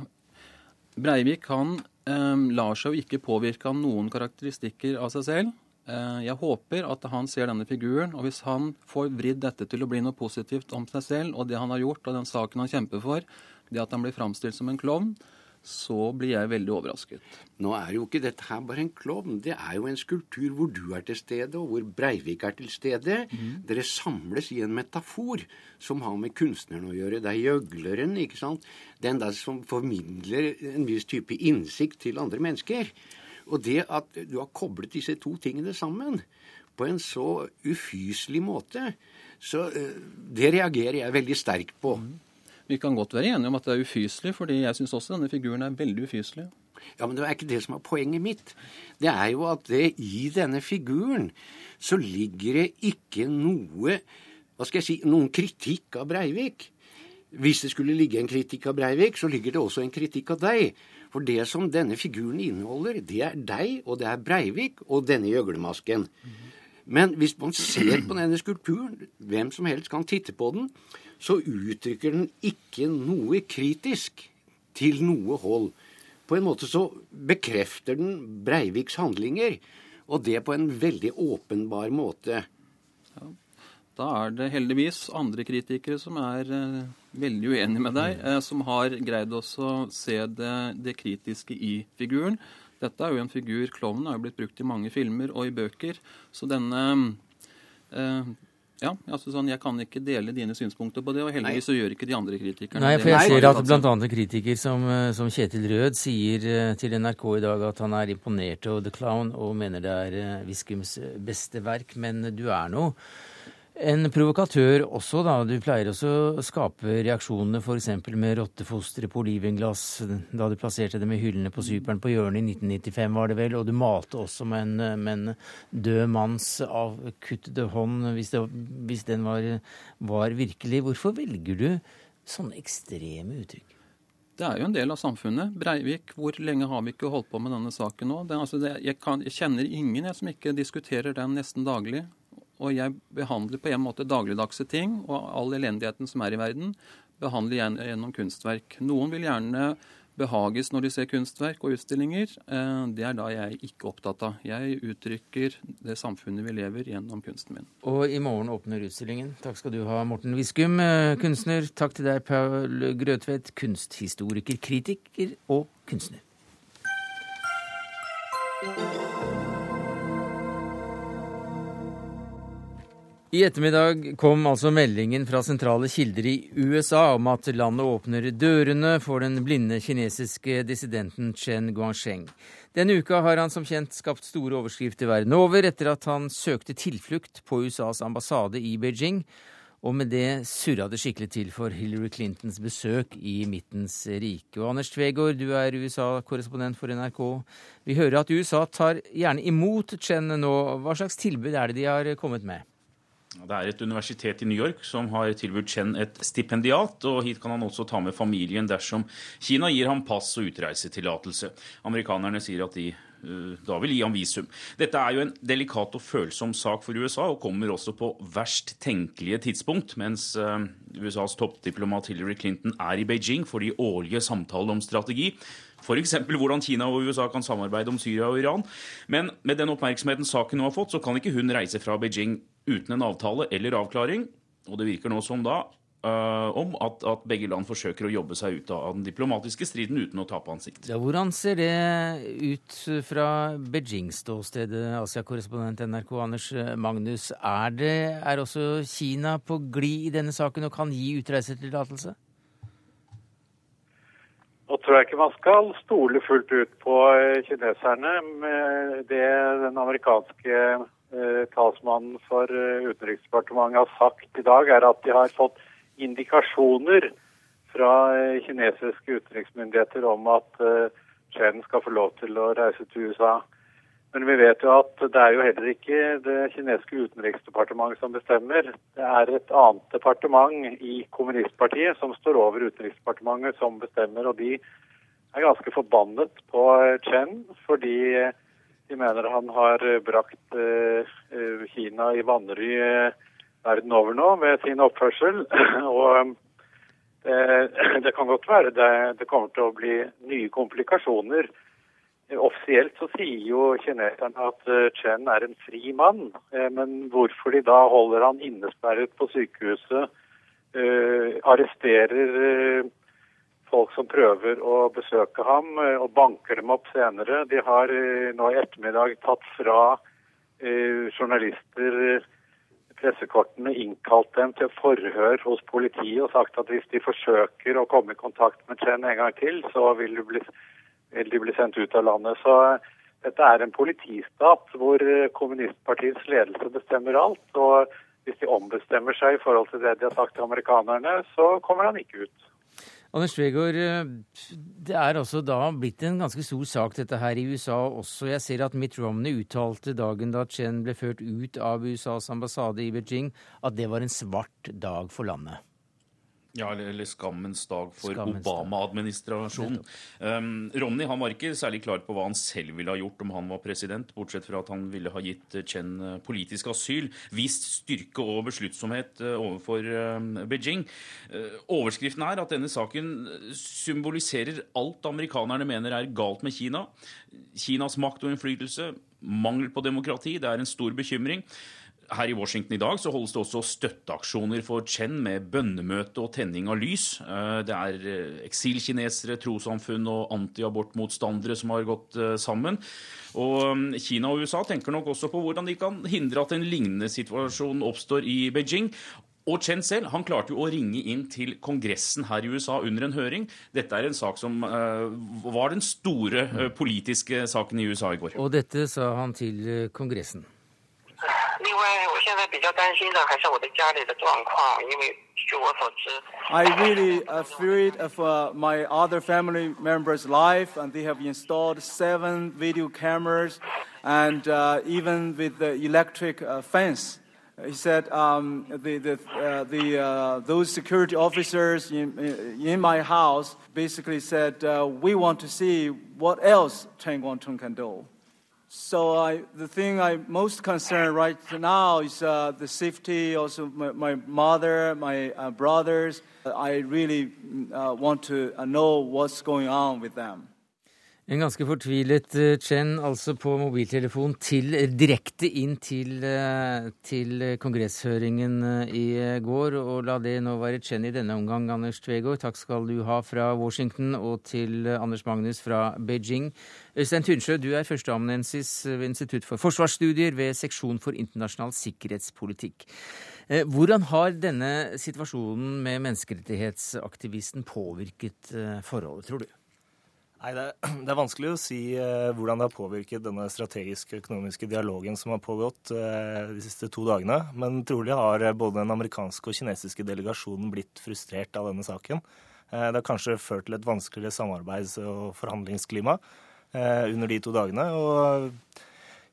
Breivik han um, lar seg jo ikke påvirke av noen karakteristikker av seg selv. Eh, jeg håper at han ser denne figuren, og hvis han får vridd dette til å bli noe positivt om seg selv og det han har gjort og den saken han kjemper for, det at han blir framstilt som en klovn, så blir jeg veldig overrasket. Nå er jo ikke dette her bare en klovn. Det er jo en skulptur hvor du er til stede, og hvor Breivik er til stede. Mm. Dere samles i en metafor som har med kunstneren å gjøre. Det er gjøgleren, ikke sant. Den der som formidler en viss type innsikt til andre mennesker. Og det at du har koblet disse to tingene sammen på en så ufyselig måte, så uh, det reagerer jeg veldig sterkt på. Mm. Vi kan godt være enige om at det er ufyselig, fordi jeg syns også denne figuren er veldig ufyselig. Ja, men det er ikke det som er poenget mitt. Det er jo at det, i denne figuren så ligger det ikke noe hva skal jeg si, noen kritikk av Breivik. Hvis det skulle ligge en kritikk av Breivik, så ligger det også en kritikk av deg. For det som denne figuren inneholder, det er deg, og det er Breivik og denne gjøglemasken. Men hvis man ser på denne skulpturen, hvem som helst kan titte på den, så uttrykker den ikke noe kritisk til noe hold. På en måte så bekrefter den Breiviks handlinger. Og det på en veldig åpenbar måte. Ja. Da er det heldigvis andre kritikere som er eh, veldig uenige med deg, eh, som har greid også å se det, det, kritiske i figuren. Dette er jo en figur Klovnen har jo blitt brukt i mange filmer og i bøker. Så denne eh, ja, altså sånn, Jeg kan ikke dele dine synspunkter på det, og heldigvis så gjør ikke de andre kritikerne Nei, for jeg ser at bl.a. en kritiker som, som, Kjetil Rød sier til NRK i dag at han er imponert over The Clown og mener det er Viskums beste verk, men du er nå en provokatør også, da. Du pleier også å skape reaksjonene f.eks. med rottefostre på olivenglass da du plasserte dem i hyllene på Cypern på hjørnet i 1995, var det vel. Og du malte også med en, med en død manns avkuttede hånd, hvis, det, hvis den var, var virkelig. Hvorfor velger du sånne ekstreme uttrykk? Det er jo en del av samfunnet. Breivik, hvor lenge har vi ikke holdt på med denne saken nå? Det, altså det, jeg, kan, jeg, kjenner ingen jeg, som ikke diskuterer den nesten daglig. Og jeg behandler på en måte dagligdagse ting, og all elendigheten som er i verden, behandler jeg gjennom kunstverk. Noen vil gjerne behages når de ser kunstverk og utstillinger. Eh, det er da jeg ikke opptatt av. Jeg uttrykker det samfunnet vi lever gjennom kunsten min. Og i morgen åpner utstillingen. Takk skal du ha, Morten Viskum, eh, kunstner. Takk til deg, Paul Grøtvedt, kunsthistoriker, kritiker og kunstner. I ettermiddag kom altså meldingen fra sentrale kilder i USA om at landet åpner dørene for den blinde kinesiske dissidenten Chen Guangsheng. Denne uka har han som kjent skapt store overskrifter verden over etter at han søkte tilflukt på USAs ambassade i Beijing. Og med det surra det skikkelig til for Hillary Clintons besøk i Midtens rike. Og Anders Tvegård, du er USA-korrespondent for NRK. Vi hører at USA tar gjerne imot Chen nå. Hva slags tilbud er det de har kommet med? Det er et universitet i New York som har tilbudt Chen et stipendiat, og hit kan han også ta med familien dersom Kina gir ham pass og utreisetillatelse. Amerikanerne sier at de uh, da vil gi ham visum. Dette er jo en delikat og følsom sak for USA, og kommer også på verst tenkelige tidspunkt, mens uh, USAs toppdiplomat Hillary Clinton er i Beijing for de årlige samtalene om strategi. F.eks. hvordan Kina og USA kan samarbeide om Syria og Iran. Men med den oppmerksomheten saken nå har fått, så kan ikke hun reise fra Beijing uten en avtale eller avklaring. Og det virker nå som da uh, om at, at, begge land forsøker å jobbe seg ut av den diplomatiske striden uten å tape ansikt. Ja, hvordan ser det ut fra Beijing-ståstedet, Asia-korrespondent NRK Anders Magnus? Er, det, er også Kina på glid i denne saken og kan gi utreisetillatelse? Nå tror jeg ikke man skal stole fullt ut på kineserne. med Det den amerikanske talsmannen for eh, Utenriksdepartementet har sagt i dag, er at de har fått indikasjoner fra eh, kinesiske utenriksmyndigheter om at Chen skal få lov til å reise til USA. Men vi vet jo at det er jo heller ikke det kinesiske utenriksdepartementet som bestemmer. Det er et annet departement i kommunistpartiet som står over utenriksdepartementet som bestemmer. Og de er ganske forbannet på Chen fordi de mener han har eh, brakt eh, eh, Kina i vanry verden over nå med sin oppførsel. og det, kan godt være det, kommer til å bli nye komplikasjoner. Offisielt så sier jo kineserne at Chen er en fri mann. Men hvorfor de da holder han innesperret på sykehuset, arresterer folk som prøver å besøke ham eh, og banker dem opp senere. De har eh, nå i ettermiddag tatt fra eh, journalister pressekortene, innkalt dem til forhør hos politiet og sagt at hvis de forsøker å komme i kontakt med Chen en gang til, så vil de bli, vil de bli sendt ut av landet. Så dette er en politistat hvor kommunistpartiets ledelse bestemmer alt. og hvis de ombestemmer seg i forhold til det de har sagt til amerikanerne, så kommer han ikke ut. Anders Tvegård, eh, det er altså da blitt en ganske stor sak dette her i USA også. Jeg ser at Mitt Romney uttalte dagen da Chen ble ført ut av USAs ambassade i Beijing, at det var en svart dag for landet. Ja, eller skammens dag for Obama-administrasjonen. Um, Ronny han var ikke særlig klar på hva han selv ville ha gjort om han var president, bortsett fra at han ville ha gitt Chen eh, politisk asyl, vist styrke og besluttsomhet eh, overfor um, Beijing. Uh, overskriften er at denne saken symboliserer alt amerikanerne mener er galt med Kina. Kinas makt og innflytelse, mangel på demokrati. Det er en stor bekymring. Her i Washington i dag så holdes det også støtteaksjoner for Chen med bønnemøte og tenning av lys. Eh, det er eh, eksilkinesere, trossamfunn og antiabortmotstandere som har gått eh, sammen. Og mm, Kina og USA tenker nok også på hvordan de kan hindre at en lignende situasjon oppstår i Beijing. Og Chen selv han klarte jo å ringe inn til Kongressen her i USA under en høring. Dette er en sak som uh, var den store uh, politiske saken i USA i går. Og dette sa han til Kongressen. 另外，我现在比较担心的还是我的家里的状况，因为据我所知，I really afraid of uh, my other family members' life, and they have installed seven video cameras, and uh, even with the electric uh, fence. He said um, the, the, uh, the, uh, those security officers in, in my house basically said, uh, We want to see what else Chen Guangcheng can do. So I, the thing I'm most concerned right now is uh, the safety. Also, my, my mother, my uh, brothers. I really uh, want to uh, know what's going on with them. En ganske fortvilet eh, Chen, altså på mobiltelefon til, eh, direkte inn til, eh, til, kongresshøringen i går. Og la det nå være Chen i denne omgang, Anders Tvegård. Takk skal du ha fra Washington, og til Anders Magnus fra Beijing. Øystein Tunsjø, du er førsteamanuensis ved Institutt for forsvarsstudier ved Seksjon for internasjonal sikkerhetspolitikk. Hvordan har denne situasjonen med menneskerettighetsaktivisten påvirket forholdet, tror du? Nei, det, er, det er vanskelig å si eh, hvordan det har påvirket denne strategiske økonomiske dialogen som har pågått eh, de siste to dagene. Men trolig har uh, både den amerikanske og kinesiske delegasjonen blitt frustrert av denne saken. det har kanskje ført til et vanskeligere samarbeids- og forhandlingsklima under de to dagene. og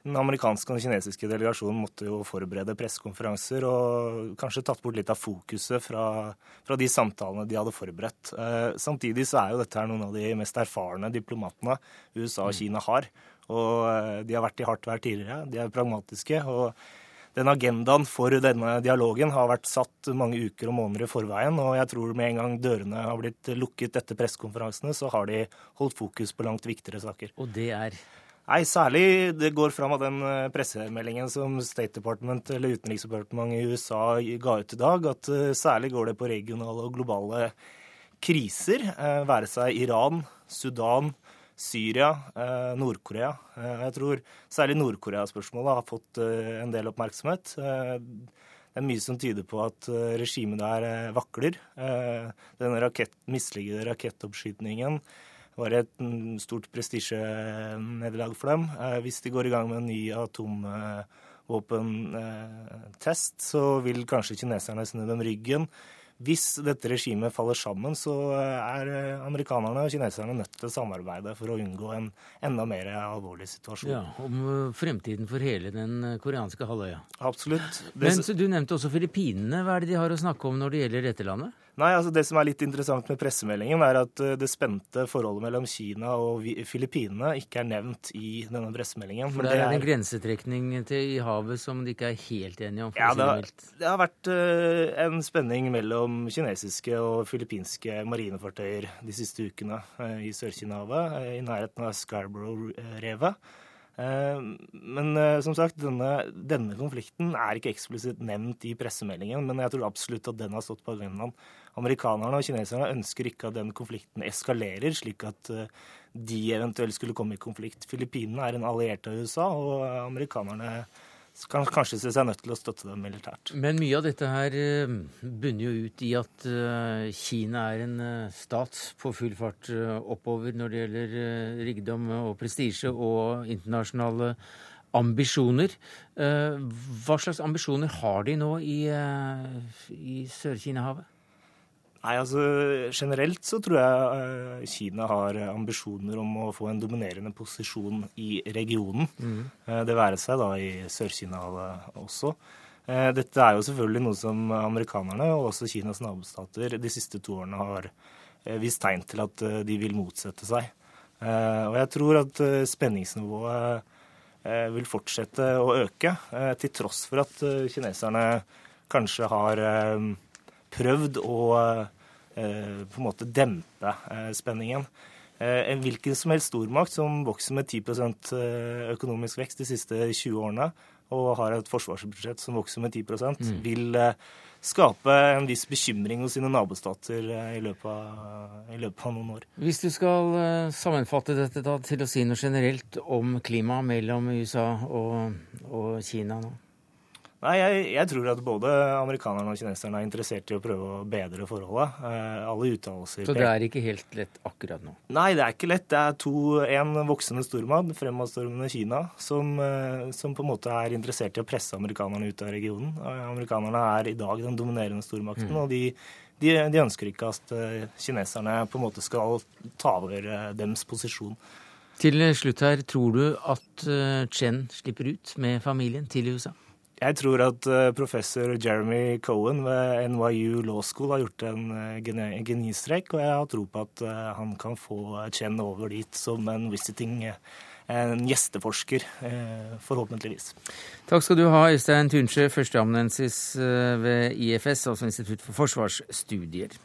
den amerikanske og den kinesiske delegasjonen måtte jo forberede pressekonferanser og kanskje tatt bort litt av fokuset fra, fra de samtalene de hadde forberedt. Eh, samtidig så er jo dette her noen av de mest erfarne diplomatene USA og Kina har. Og eh, de har vært i hardt vær tidligere, de er pragmatiske. og den agendaen for denne dialogen har vært satt mange uker og måneder i forveien. Og jeg tror med en gang dørene har blitt lukket etter pressekonferansene, så har de holdt fokus på langt viktigere saker. Og det er? Nei, særlig det går fram av den eh, pressemeldingen som State Department, eller Utenriksdepartementet i USA ga ut i dag, at eh, særlig går det på regionale og globale kriser, eh, være seg Iran, Sudan, Syria, Nord-Korea. Jeg tror særlig Nord-Korea-spørsmålet har fått en del oppmerksomhet. Det er mye som tyder på at regimet der vakler. Den rakett, mislykkede rakettoppskytingen var et stort prestisjenederlag for dem. Eh, hvis de går i gang med en ny atomvåpentest, så vil kanskje kineserne snu dem ryggen. Hvis dette regimet faller sammen, så er amerikanerne og kineserne nødt til å samarbeide for å unngå en enda mer alvorlig situasjon. Ja, Om eh, fremtiden for hele den eh, koreanske halvøya. Absolutt. Det... Men Du nevnte også Filippinene. Hva er det de har å snakke om når det gjelder dette landet? Nei, altså Det som er litt interessant med pressemeldingen, er at eh, det spente forholdet mellom Kina og Filippinene ikke er nevnt i denne pressemeldingen. For der er det en grensetrekning til i havet som de ikke er helt enige om? ja, det har, det har, vært uh, en spenning mellom kinesiske og filippinske marinefartøyer de siste ukene uh, i Sør-Kina-havet, i nærheten av Scarborough-revet. Eh, men eh, som sagt, denne, denne, konflikten er ikke eksplisitt nevnt i pressemeldingen, men jeg tror absolutt at den har stått på agendaen. Amerikanerne og kineserne ønsker ikke at den konflikten eskalerer, slik at eh, de eventuelt skulle komme i konflikt. Filippinene er en alliert av USA, og amerikanerne kan kanskje se seg nødt til å støtte dem militært. Men mye av dette her eh, bunner jo ut i at eh, Kina er en eh, stat på full fart oppover når det gjelder rikdom og prestisje og internasjonale ambisjoner. Hva slags ambisjoner har de nå i, i Sør-Kina-havet? Nei, altså Generelt så tror jeg uh, Kina har ambisjoner om å få en dominerende posisjon i regionen. Mm. Uh, det være seg da i Sør-Kina også. Uh, dette er jo selvfølgelig noe som amerikanerne og også Kinas nabostater de siste to årene har vist tegn til at de vil motsette seg. Og jeg tror at spenningsnivået vil fortsette å øke, til tross for at kineserne kanskje har prøvd å eh, på en måte dempe eh, spenningen. En hvilken som helst stormakt som vokser med 10% økonomisk vekst de siste 20 årene, og har et forsvarsbudsjett som vokser med 10 mm. vil skape en viss bekymring hos sine nabostater i løpet, av, i løpet av noen år. Hvis du skal sammenfatte dette da, til å si noe generelt om klimaet mellom USA og, og Kina nå? Nei, jeg, jeg, tror at både amerikanerne og kineserne er interessert i å prøve å bedre forholdet. Eh, alle uttalelser Så det er ikke helt lett akkurat nå? Nei, det er ikke lett. Det er to, en voksende stormakt, fremadstormende Kina, som, eh, som, på en måte er interessert i å presse amerikanerne ut av regionen. Eh, amerikanerne er i dag den dominerende stormakten, mm. og de, de, de, ønsker ikke at eh, kineserne på en måte skal ta over deres dems posisjon. Til slutt her, tror du at Chen slipper ut med familien til USA? Jeg tror at eh, professor Jeremy Cohen ved NYU Law School har gjort en eh, genistrek, og jeg har tro på at eh, han kan få Chen over dit som en visiting en gjesteforsker, forhåpentligvis. Takk skal du ha, Øystein Tunsjø, førsteamanuensis ved IFS, altså Institutt for forsvarsstudier.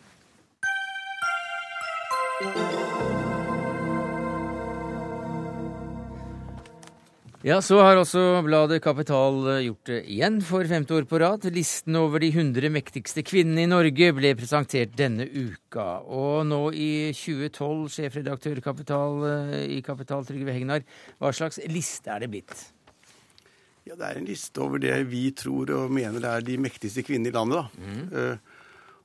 Ja, så har også bladet Kapital eh, gjort det igjen for femte år på rad. Listen over de 100 mektigste kvinnene i Norge ble presentert denne uka. Og nå i 2012, sjefredaktør Kapital, eh, i Kapital, Trygve Hegnar, hva slags liste er det blitt? Ja, Det er en liste over det vi tror og mener er de mektigste kvinnene i landet. da. Mm. Uh,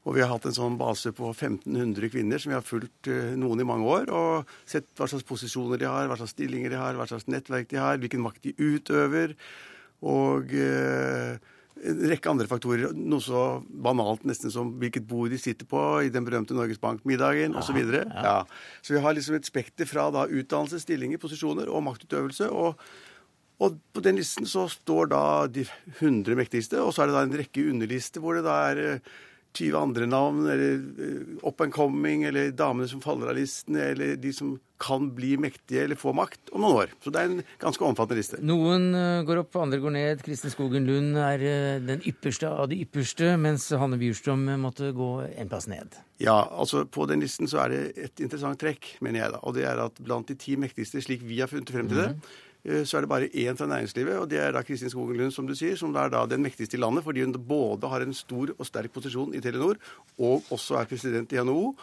og vi har hatt en sånn base på 1500 kvinner som vi har fulgt uh, noen i mange år. Og sett hva slags posisjoner de har, hva slags stillinger de har, hva slags nettverk de har, hvilken makt de utøver. Og uh, en rekke andre faktorer. Noe så banalt nesten som hvilket bord de sitter på i den berømte Norges Bank-middagen osv. Så, ja. ja. så vi har liksom et spekter fra da utdannelse, stillinger, posisjoner og maktutøvelse. og og på den listen så står da de 100 mektigste, og så er det da en rekke underlister hvor det da er 20 andre navn, eller eh, up and coming, eller damene som faller av listen, eller de som kan bli mektige eller få makt om noen år. Så det er en ganske omfattende liste. Noen eh, går opp, andre går ned. Kristin Skogen Lund er eh, den ypperste av de ypperste, mens Hanne Bjurstrøm måtte gå en plass ned. Ja, altså på den listen så er det et interessant trekk, mener jeg da. Og det er at blant de ti mektigste, slik vi har funnet frem til det, mm -hmm Eh, så er det bare én fra næringslivet, og det er da Kristin Skogen Lund, som du sier, som er da den mektigste i landet, fordi hun både har en stor og sterk posisjon i Telenor, og også er president i NHO.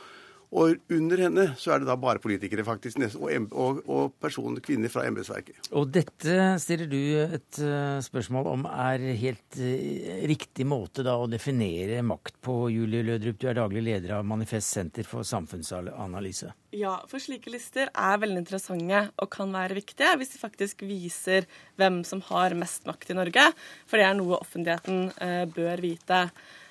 Og under henne så er det da bare politikere, faktisk, og, og, og personer, kvinner fra embetsverket. Og dette stiller du et uh, spørsmål om er helt uh, riktig måte da å definere makt på, Julie Lødrup. Du er daglig leder av Manifest Senter for samfunnsanalyse. Ja, for slike lister er veldig interessante og kan være viktige hvis de faktisk viser hvem som har mest makt i Norge. For det er noe offentligheten uh, bør vite.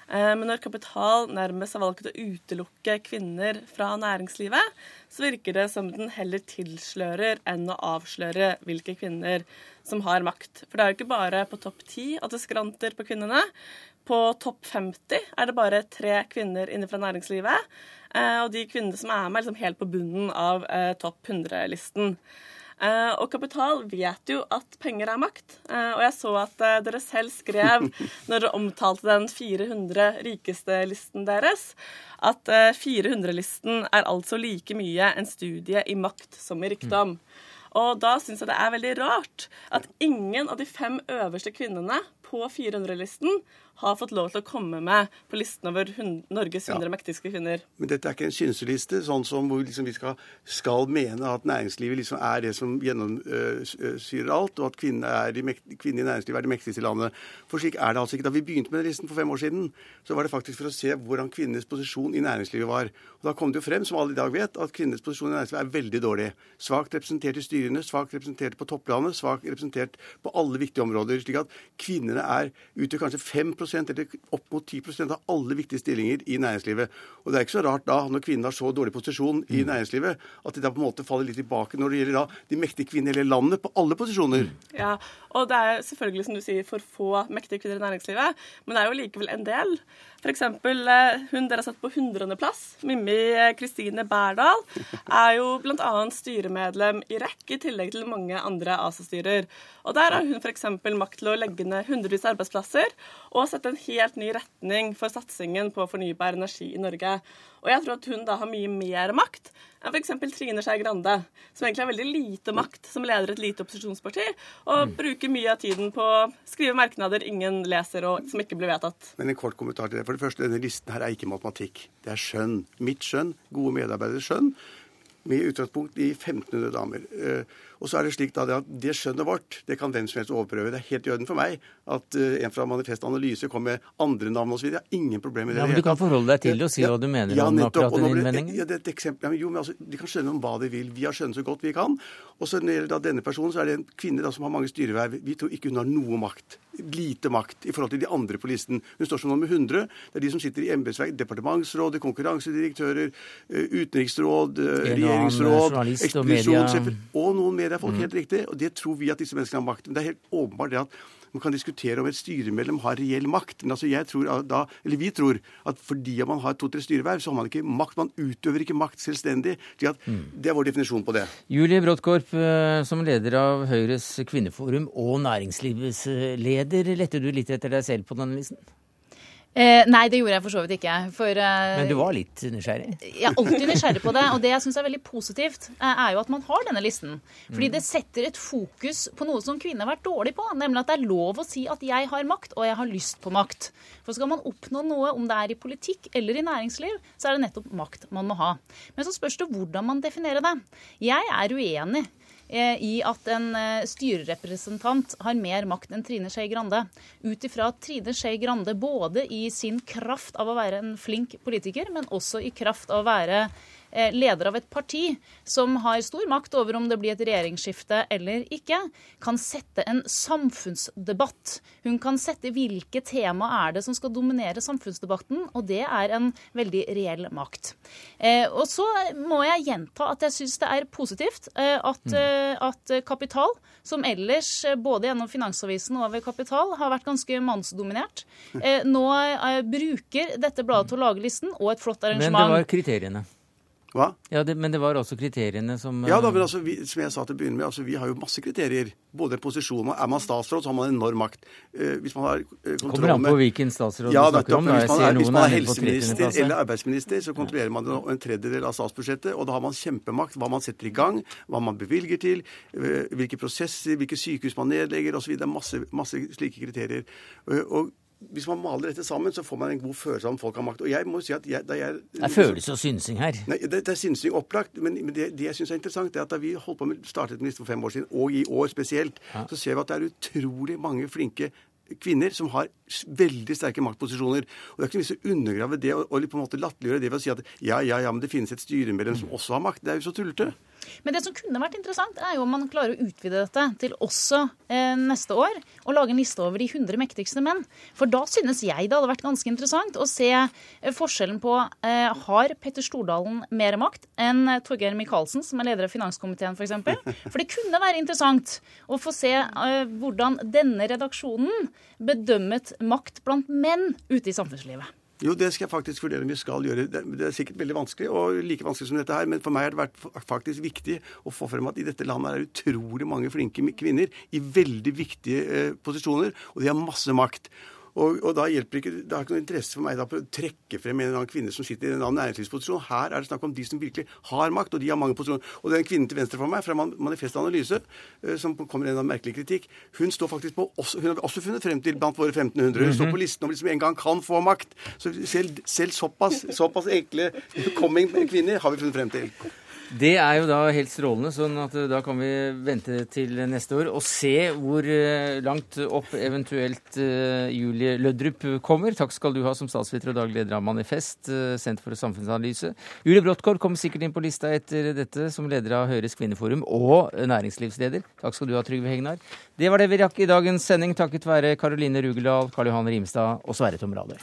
Eh, men når Kapital nærmest har valgt å utelukke kvinner fra næringslivet, så virker det som den heller tilslører enn å avsløre hvilke kvinner som har makt. For det er jo ikke bare på topp ti at det skranter på kvinnene. På topp 50 er det bare tre kvinner inne fra næringslivet. Eh, og de kvinnene som er med, er liksom helt på bunnen av eh, topp 100-listen. Uh, og Kapital vet jo at penger er makt. Uh, og jeg så at uh, dere selv skrev, når dere omtalte den 400 rikeste-listen deres, at 400-listen er altså like mye en studie i makt som i rikdom. Mm. Og da syns jeg det er veldig rart at ingen av de fem øverste kvinnene på 400-listen har fått lov til å komme med på listen over Norges 100 ja. mektigste kvinner. Men dette er ikke en synseliste, sånn som hvor liksom vi skal, skal, mene at næringslivet liksom er det som gjennomsyrer alt, og at kvinner, kvinner, i næringslivet er de mektigste i landet. For slik er det altså ikke. Da vi begynte med den listen for fem år siden, så var det faktisk for å se hvordan kvinnenes posisjon i næringslivet var. Og Da kom det jo frem, som alle i dag vet, at kvinnenes posisjon i næringslivet er veldig dårlig. Svakt representert i styrene, svakt representert på topplandet, svakt representert på alle viktige områder. slik at kvinnene er utgjør kanskje 5 eller opp mot 10% av alle viktige stillinger i næringslivet. Og det er ikke så rart da, når kvinnene har så dårlig posisjon i mm. næringslivet, at de da på en måte faller litt tilbake når det gjelder da de mektige kvinnene i hele landet på alle posisjoner. Ja, og det er selvfølgelig, som du sier, for få mektige kvinner i næringslivet, men det er jo likevel en del. F.eks. Eh, hun dere har satt på hundredeplass, Mimmi eh, Kristine Berdal, er jo bl.a. styremedlem i REC, i tillegg til mange andre ASA-styrer. Og Der har hun f.eks. makt til å legge ned hundrevis av arbeidsplasser og sette en helt ny retning for satsingen på fornybar energi i Norge. Og jeg tror at hun da har mye mer makt enn f.eks. Trine Skei Grande, som egentlig har veldig lite makt som leder et lite opposisjonsparti, og bruker mye av tiden på å skrive merknader ingen leser, og som ikke blir vedtatt. Men en kort kommentar til det. For det første, denne listen her er ikke matematikk. Det er skjønn. Mitt skjønn, gode medarbeideres skjønn, med utgangspunkt i 1500 damer. Eh, og så er det slik da at det skjønnet vårt det kan hvem som helst overprøve. Det er helt i orden for meg at uh, en fra Manifest Analyse kommer med andre navn osv. Jeg har ingen problemer med det. Ja, men Du kan forholde deg til det og si hva du mener ja, om nettopp, akkurat den innvendingen? Ja, det er et eksempel. Ja, jo, men altså, De kan skjønne om hva de vil. Vi har skjønt så godt vi kan. Og så når det gjelder da denne personen, så er det en kvinne da som har mange styreverv. Vi tror ikke hun har noe makt. Lite makt i forhold til de andre på listen. Hun står som nummer 100. Det er de som sitter i embetsverk, departementsrådet, konkurransedirektører, eh, utenriksråd, eh, regjeringsråd, ekspedisjonssjefer og noen mediefolk. Mm. Helt riktig. Og det tror vi at disse menneskene har makt. Men det er helt åpenbart det at man kan diskutere om et styremedlem har reell makt. Men altså jeg tror da, eller vi tror at fordi man har to-tre styreverv, så har man ikke makt. Man utøver ikke makt selvstendig. at Det er vår definisjon på det. Julie Bråttkorp, eh, som leder av Høyres kvinneforum og næringslivets leder, lette du litt etter deg selv på denne listen? Eh, nei, det gjorde jeg for så vidt ikke. For, eh, Men du var litt nysgjerrig? Jeg er alltid nysgjerrig på det. Og det jeg syns er veldig positivt, eh, er jo at man har denne listen. Fordi Mm. det setter et fokus på noe som kvinner har vært dårlig på. Nemlig at det er lov å si at jeg har makt, og jeg har lyst på makt. For skal man oppnå noe, om det er i politikk eller i næringsliv, så er det nettopp makt man må ha. Men så spørs det hvordan man definerer det. Jeg er uenig i at en eh, styrerepresentant har mer makt enn Trine Skei Grande. Ut ifra at Trine Skei Grande både i sin kraft av å være en flink politiker, men også i kraft av å være eh, leder av et parti som har stor makt over om det blir et regjeringsskifte eller ikke, kan sette en samfunnsdebatt. Hun kan sette hvilke tema er det som skal dominere samfunnsdebatten, og det er en veldig reell makt. Eh, og så må jeg gjenta at jeg syns det er positivt eh, at, eh, at Kapital, som ellers eh, både gjennom Finansavisen og over Kapital har vært ganske mannsdominert, eh, nå eh, bruker dette bladet til å lage listen og et flott arrangement. Men det var kriteriene. Hva? Ja, det, Men det var også kriteriene som Ja, da, eh, men altså, vi, som jeg sa til å begynne med, altså, vi har jo masse kriterier. Både posisjon og Er man statsråd, så har man enorm makt. Eh, hvis man har eh, kontroll Kommer an på hvilken statsråd ja, du snakker om. Hvis man er, hvis man er er helseminister eller arbeidsminister, så kontrollerer man en tredjedel av statsbudsjettet. Og da har man kjempemakt. Hva man setter i gang, hva man bevilger til, eh, hvilke prosesser, hvilke sykehus man nedlegger osv. Det er masse, masse slike kriterier. Eh, Og hvis man maler dette sammen, så får man en god følelse av om folk har makt. Og jeg må si at jeg, da jeg Det er følelse og synsing her. Nei, det, det er synsing opplagt. Men, men det, det jeg syns er interessant, det er at da vi holdt på med, startet med listen for fem år siden, og i år spesielt, så ser vi at det er utrolig mange flinke kvinner som har veldig sterke maktposisjoner. Og Det er ikke noe vits å undergrave det og, og på en måte latterliggjøre det ved å si at ja, ja, ja, men det finnes et styremedlem som også har makt. Det er jo så tullete. Men det som kunne vært interessant, er jo om man klarer å utvide dette til også eh, neste år, og lage en liste over de 100 mektigste menn. For da synes jeg det hadde vært ganske interessant å se eh, forskjellen på eh, har Petter Stordalen mer makt enn Torgeir Micaelsen, som er leder av finanskomiteen f.eks. For, eksempel. for det kunne være interessant å få se eh, hvordan denne redaksjonen bedømmet makt blant menn ute i samfunnslivet. Jo, det skal jeg faktisk vurdere om vi skal gjøre. Det er sikkert veldig vanskelig, og like vanskelig som dette her, men for meg har det vært faktisk viktig å få frem at i dette landet er det utrolig mange flinke kvinner i veldig viktige eh, posisjoner, og de har masse makt. Og, og da hjelper ikke, Det har ikke noe interesse for meg da å trekke frem en eller annen kvinne som sitter i en annen næringslivsposisjon. Her er det snakk om de som virkelig har makt, og de har mange posisjoner. Og den kvinnen til venstre for meg, fra Man- Manifest Analyse, eh, som kommer med en merkelig kritikk, hun står faktisk på også, hun har også funnet frem til blant våre 1500. Hun står på listen over de som en gang kan få makt. Så selv, selv såpass, såpass enkle coming kvinner har vi funnet frem til. Det er jo da helt strålende, sånn at eh, da kan vi vente til neste år og se hvor eh, langt opp eventuelt eh, Julie Lødrup kommer. Takk skal du ha som statsviter og daglig leder av Manifest, Senter for samfunnsanalyse. Julie Bråttkorp kommer sikkert inn på lista etter dette som leder av Høyres kvinneforum og næringslivsleder. Takk skal du ha, Trygve Hegnar. Det var det vi rakk i dagens sending takket være Karoline Rugeldal, Karl Johan Rimstad og Sverre Tom Radøy.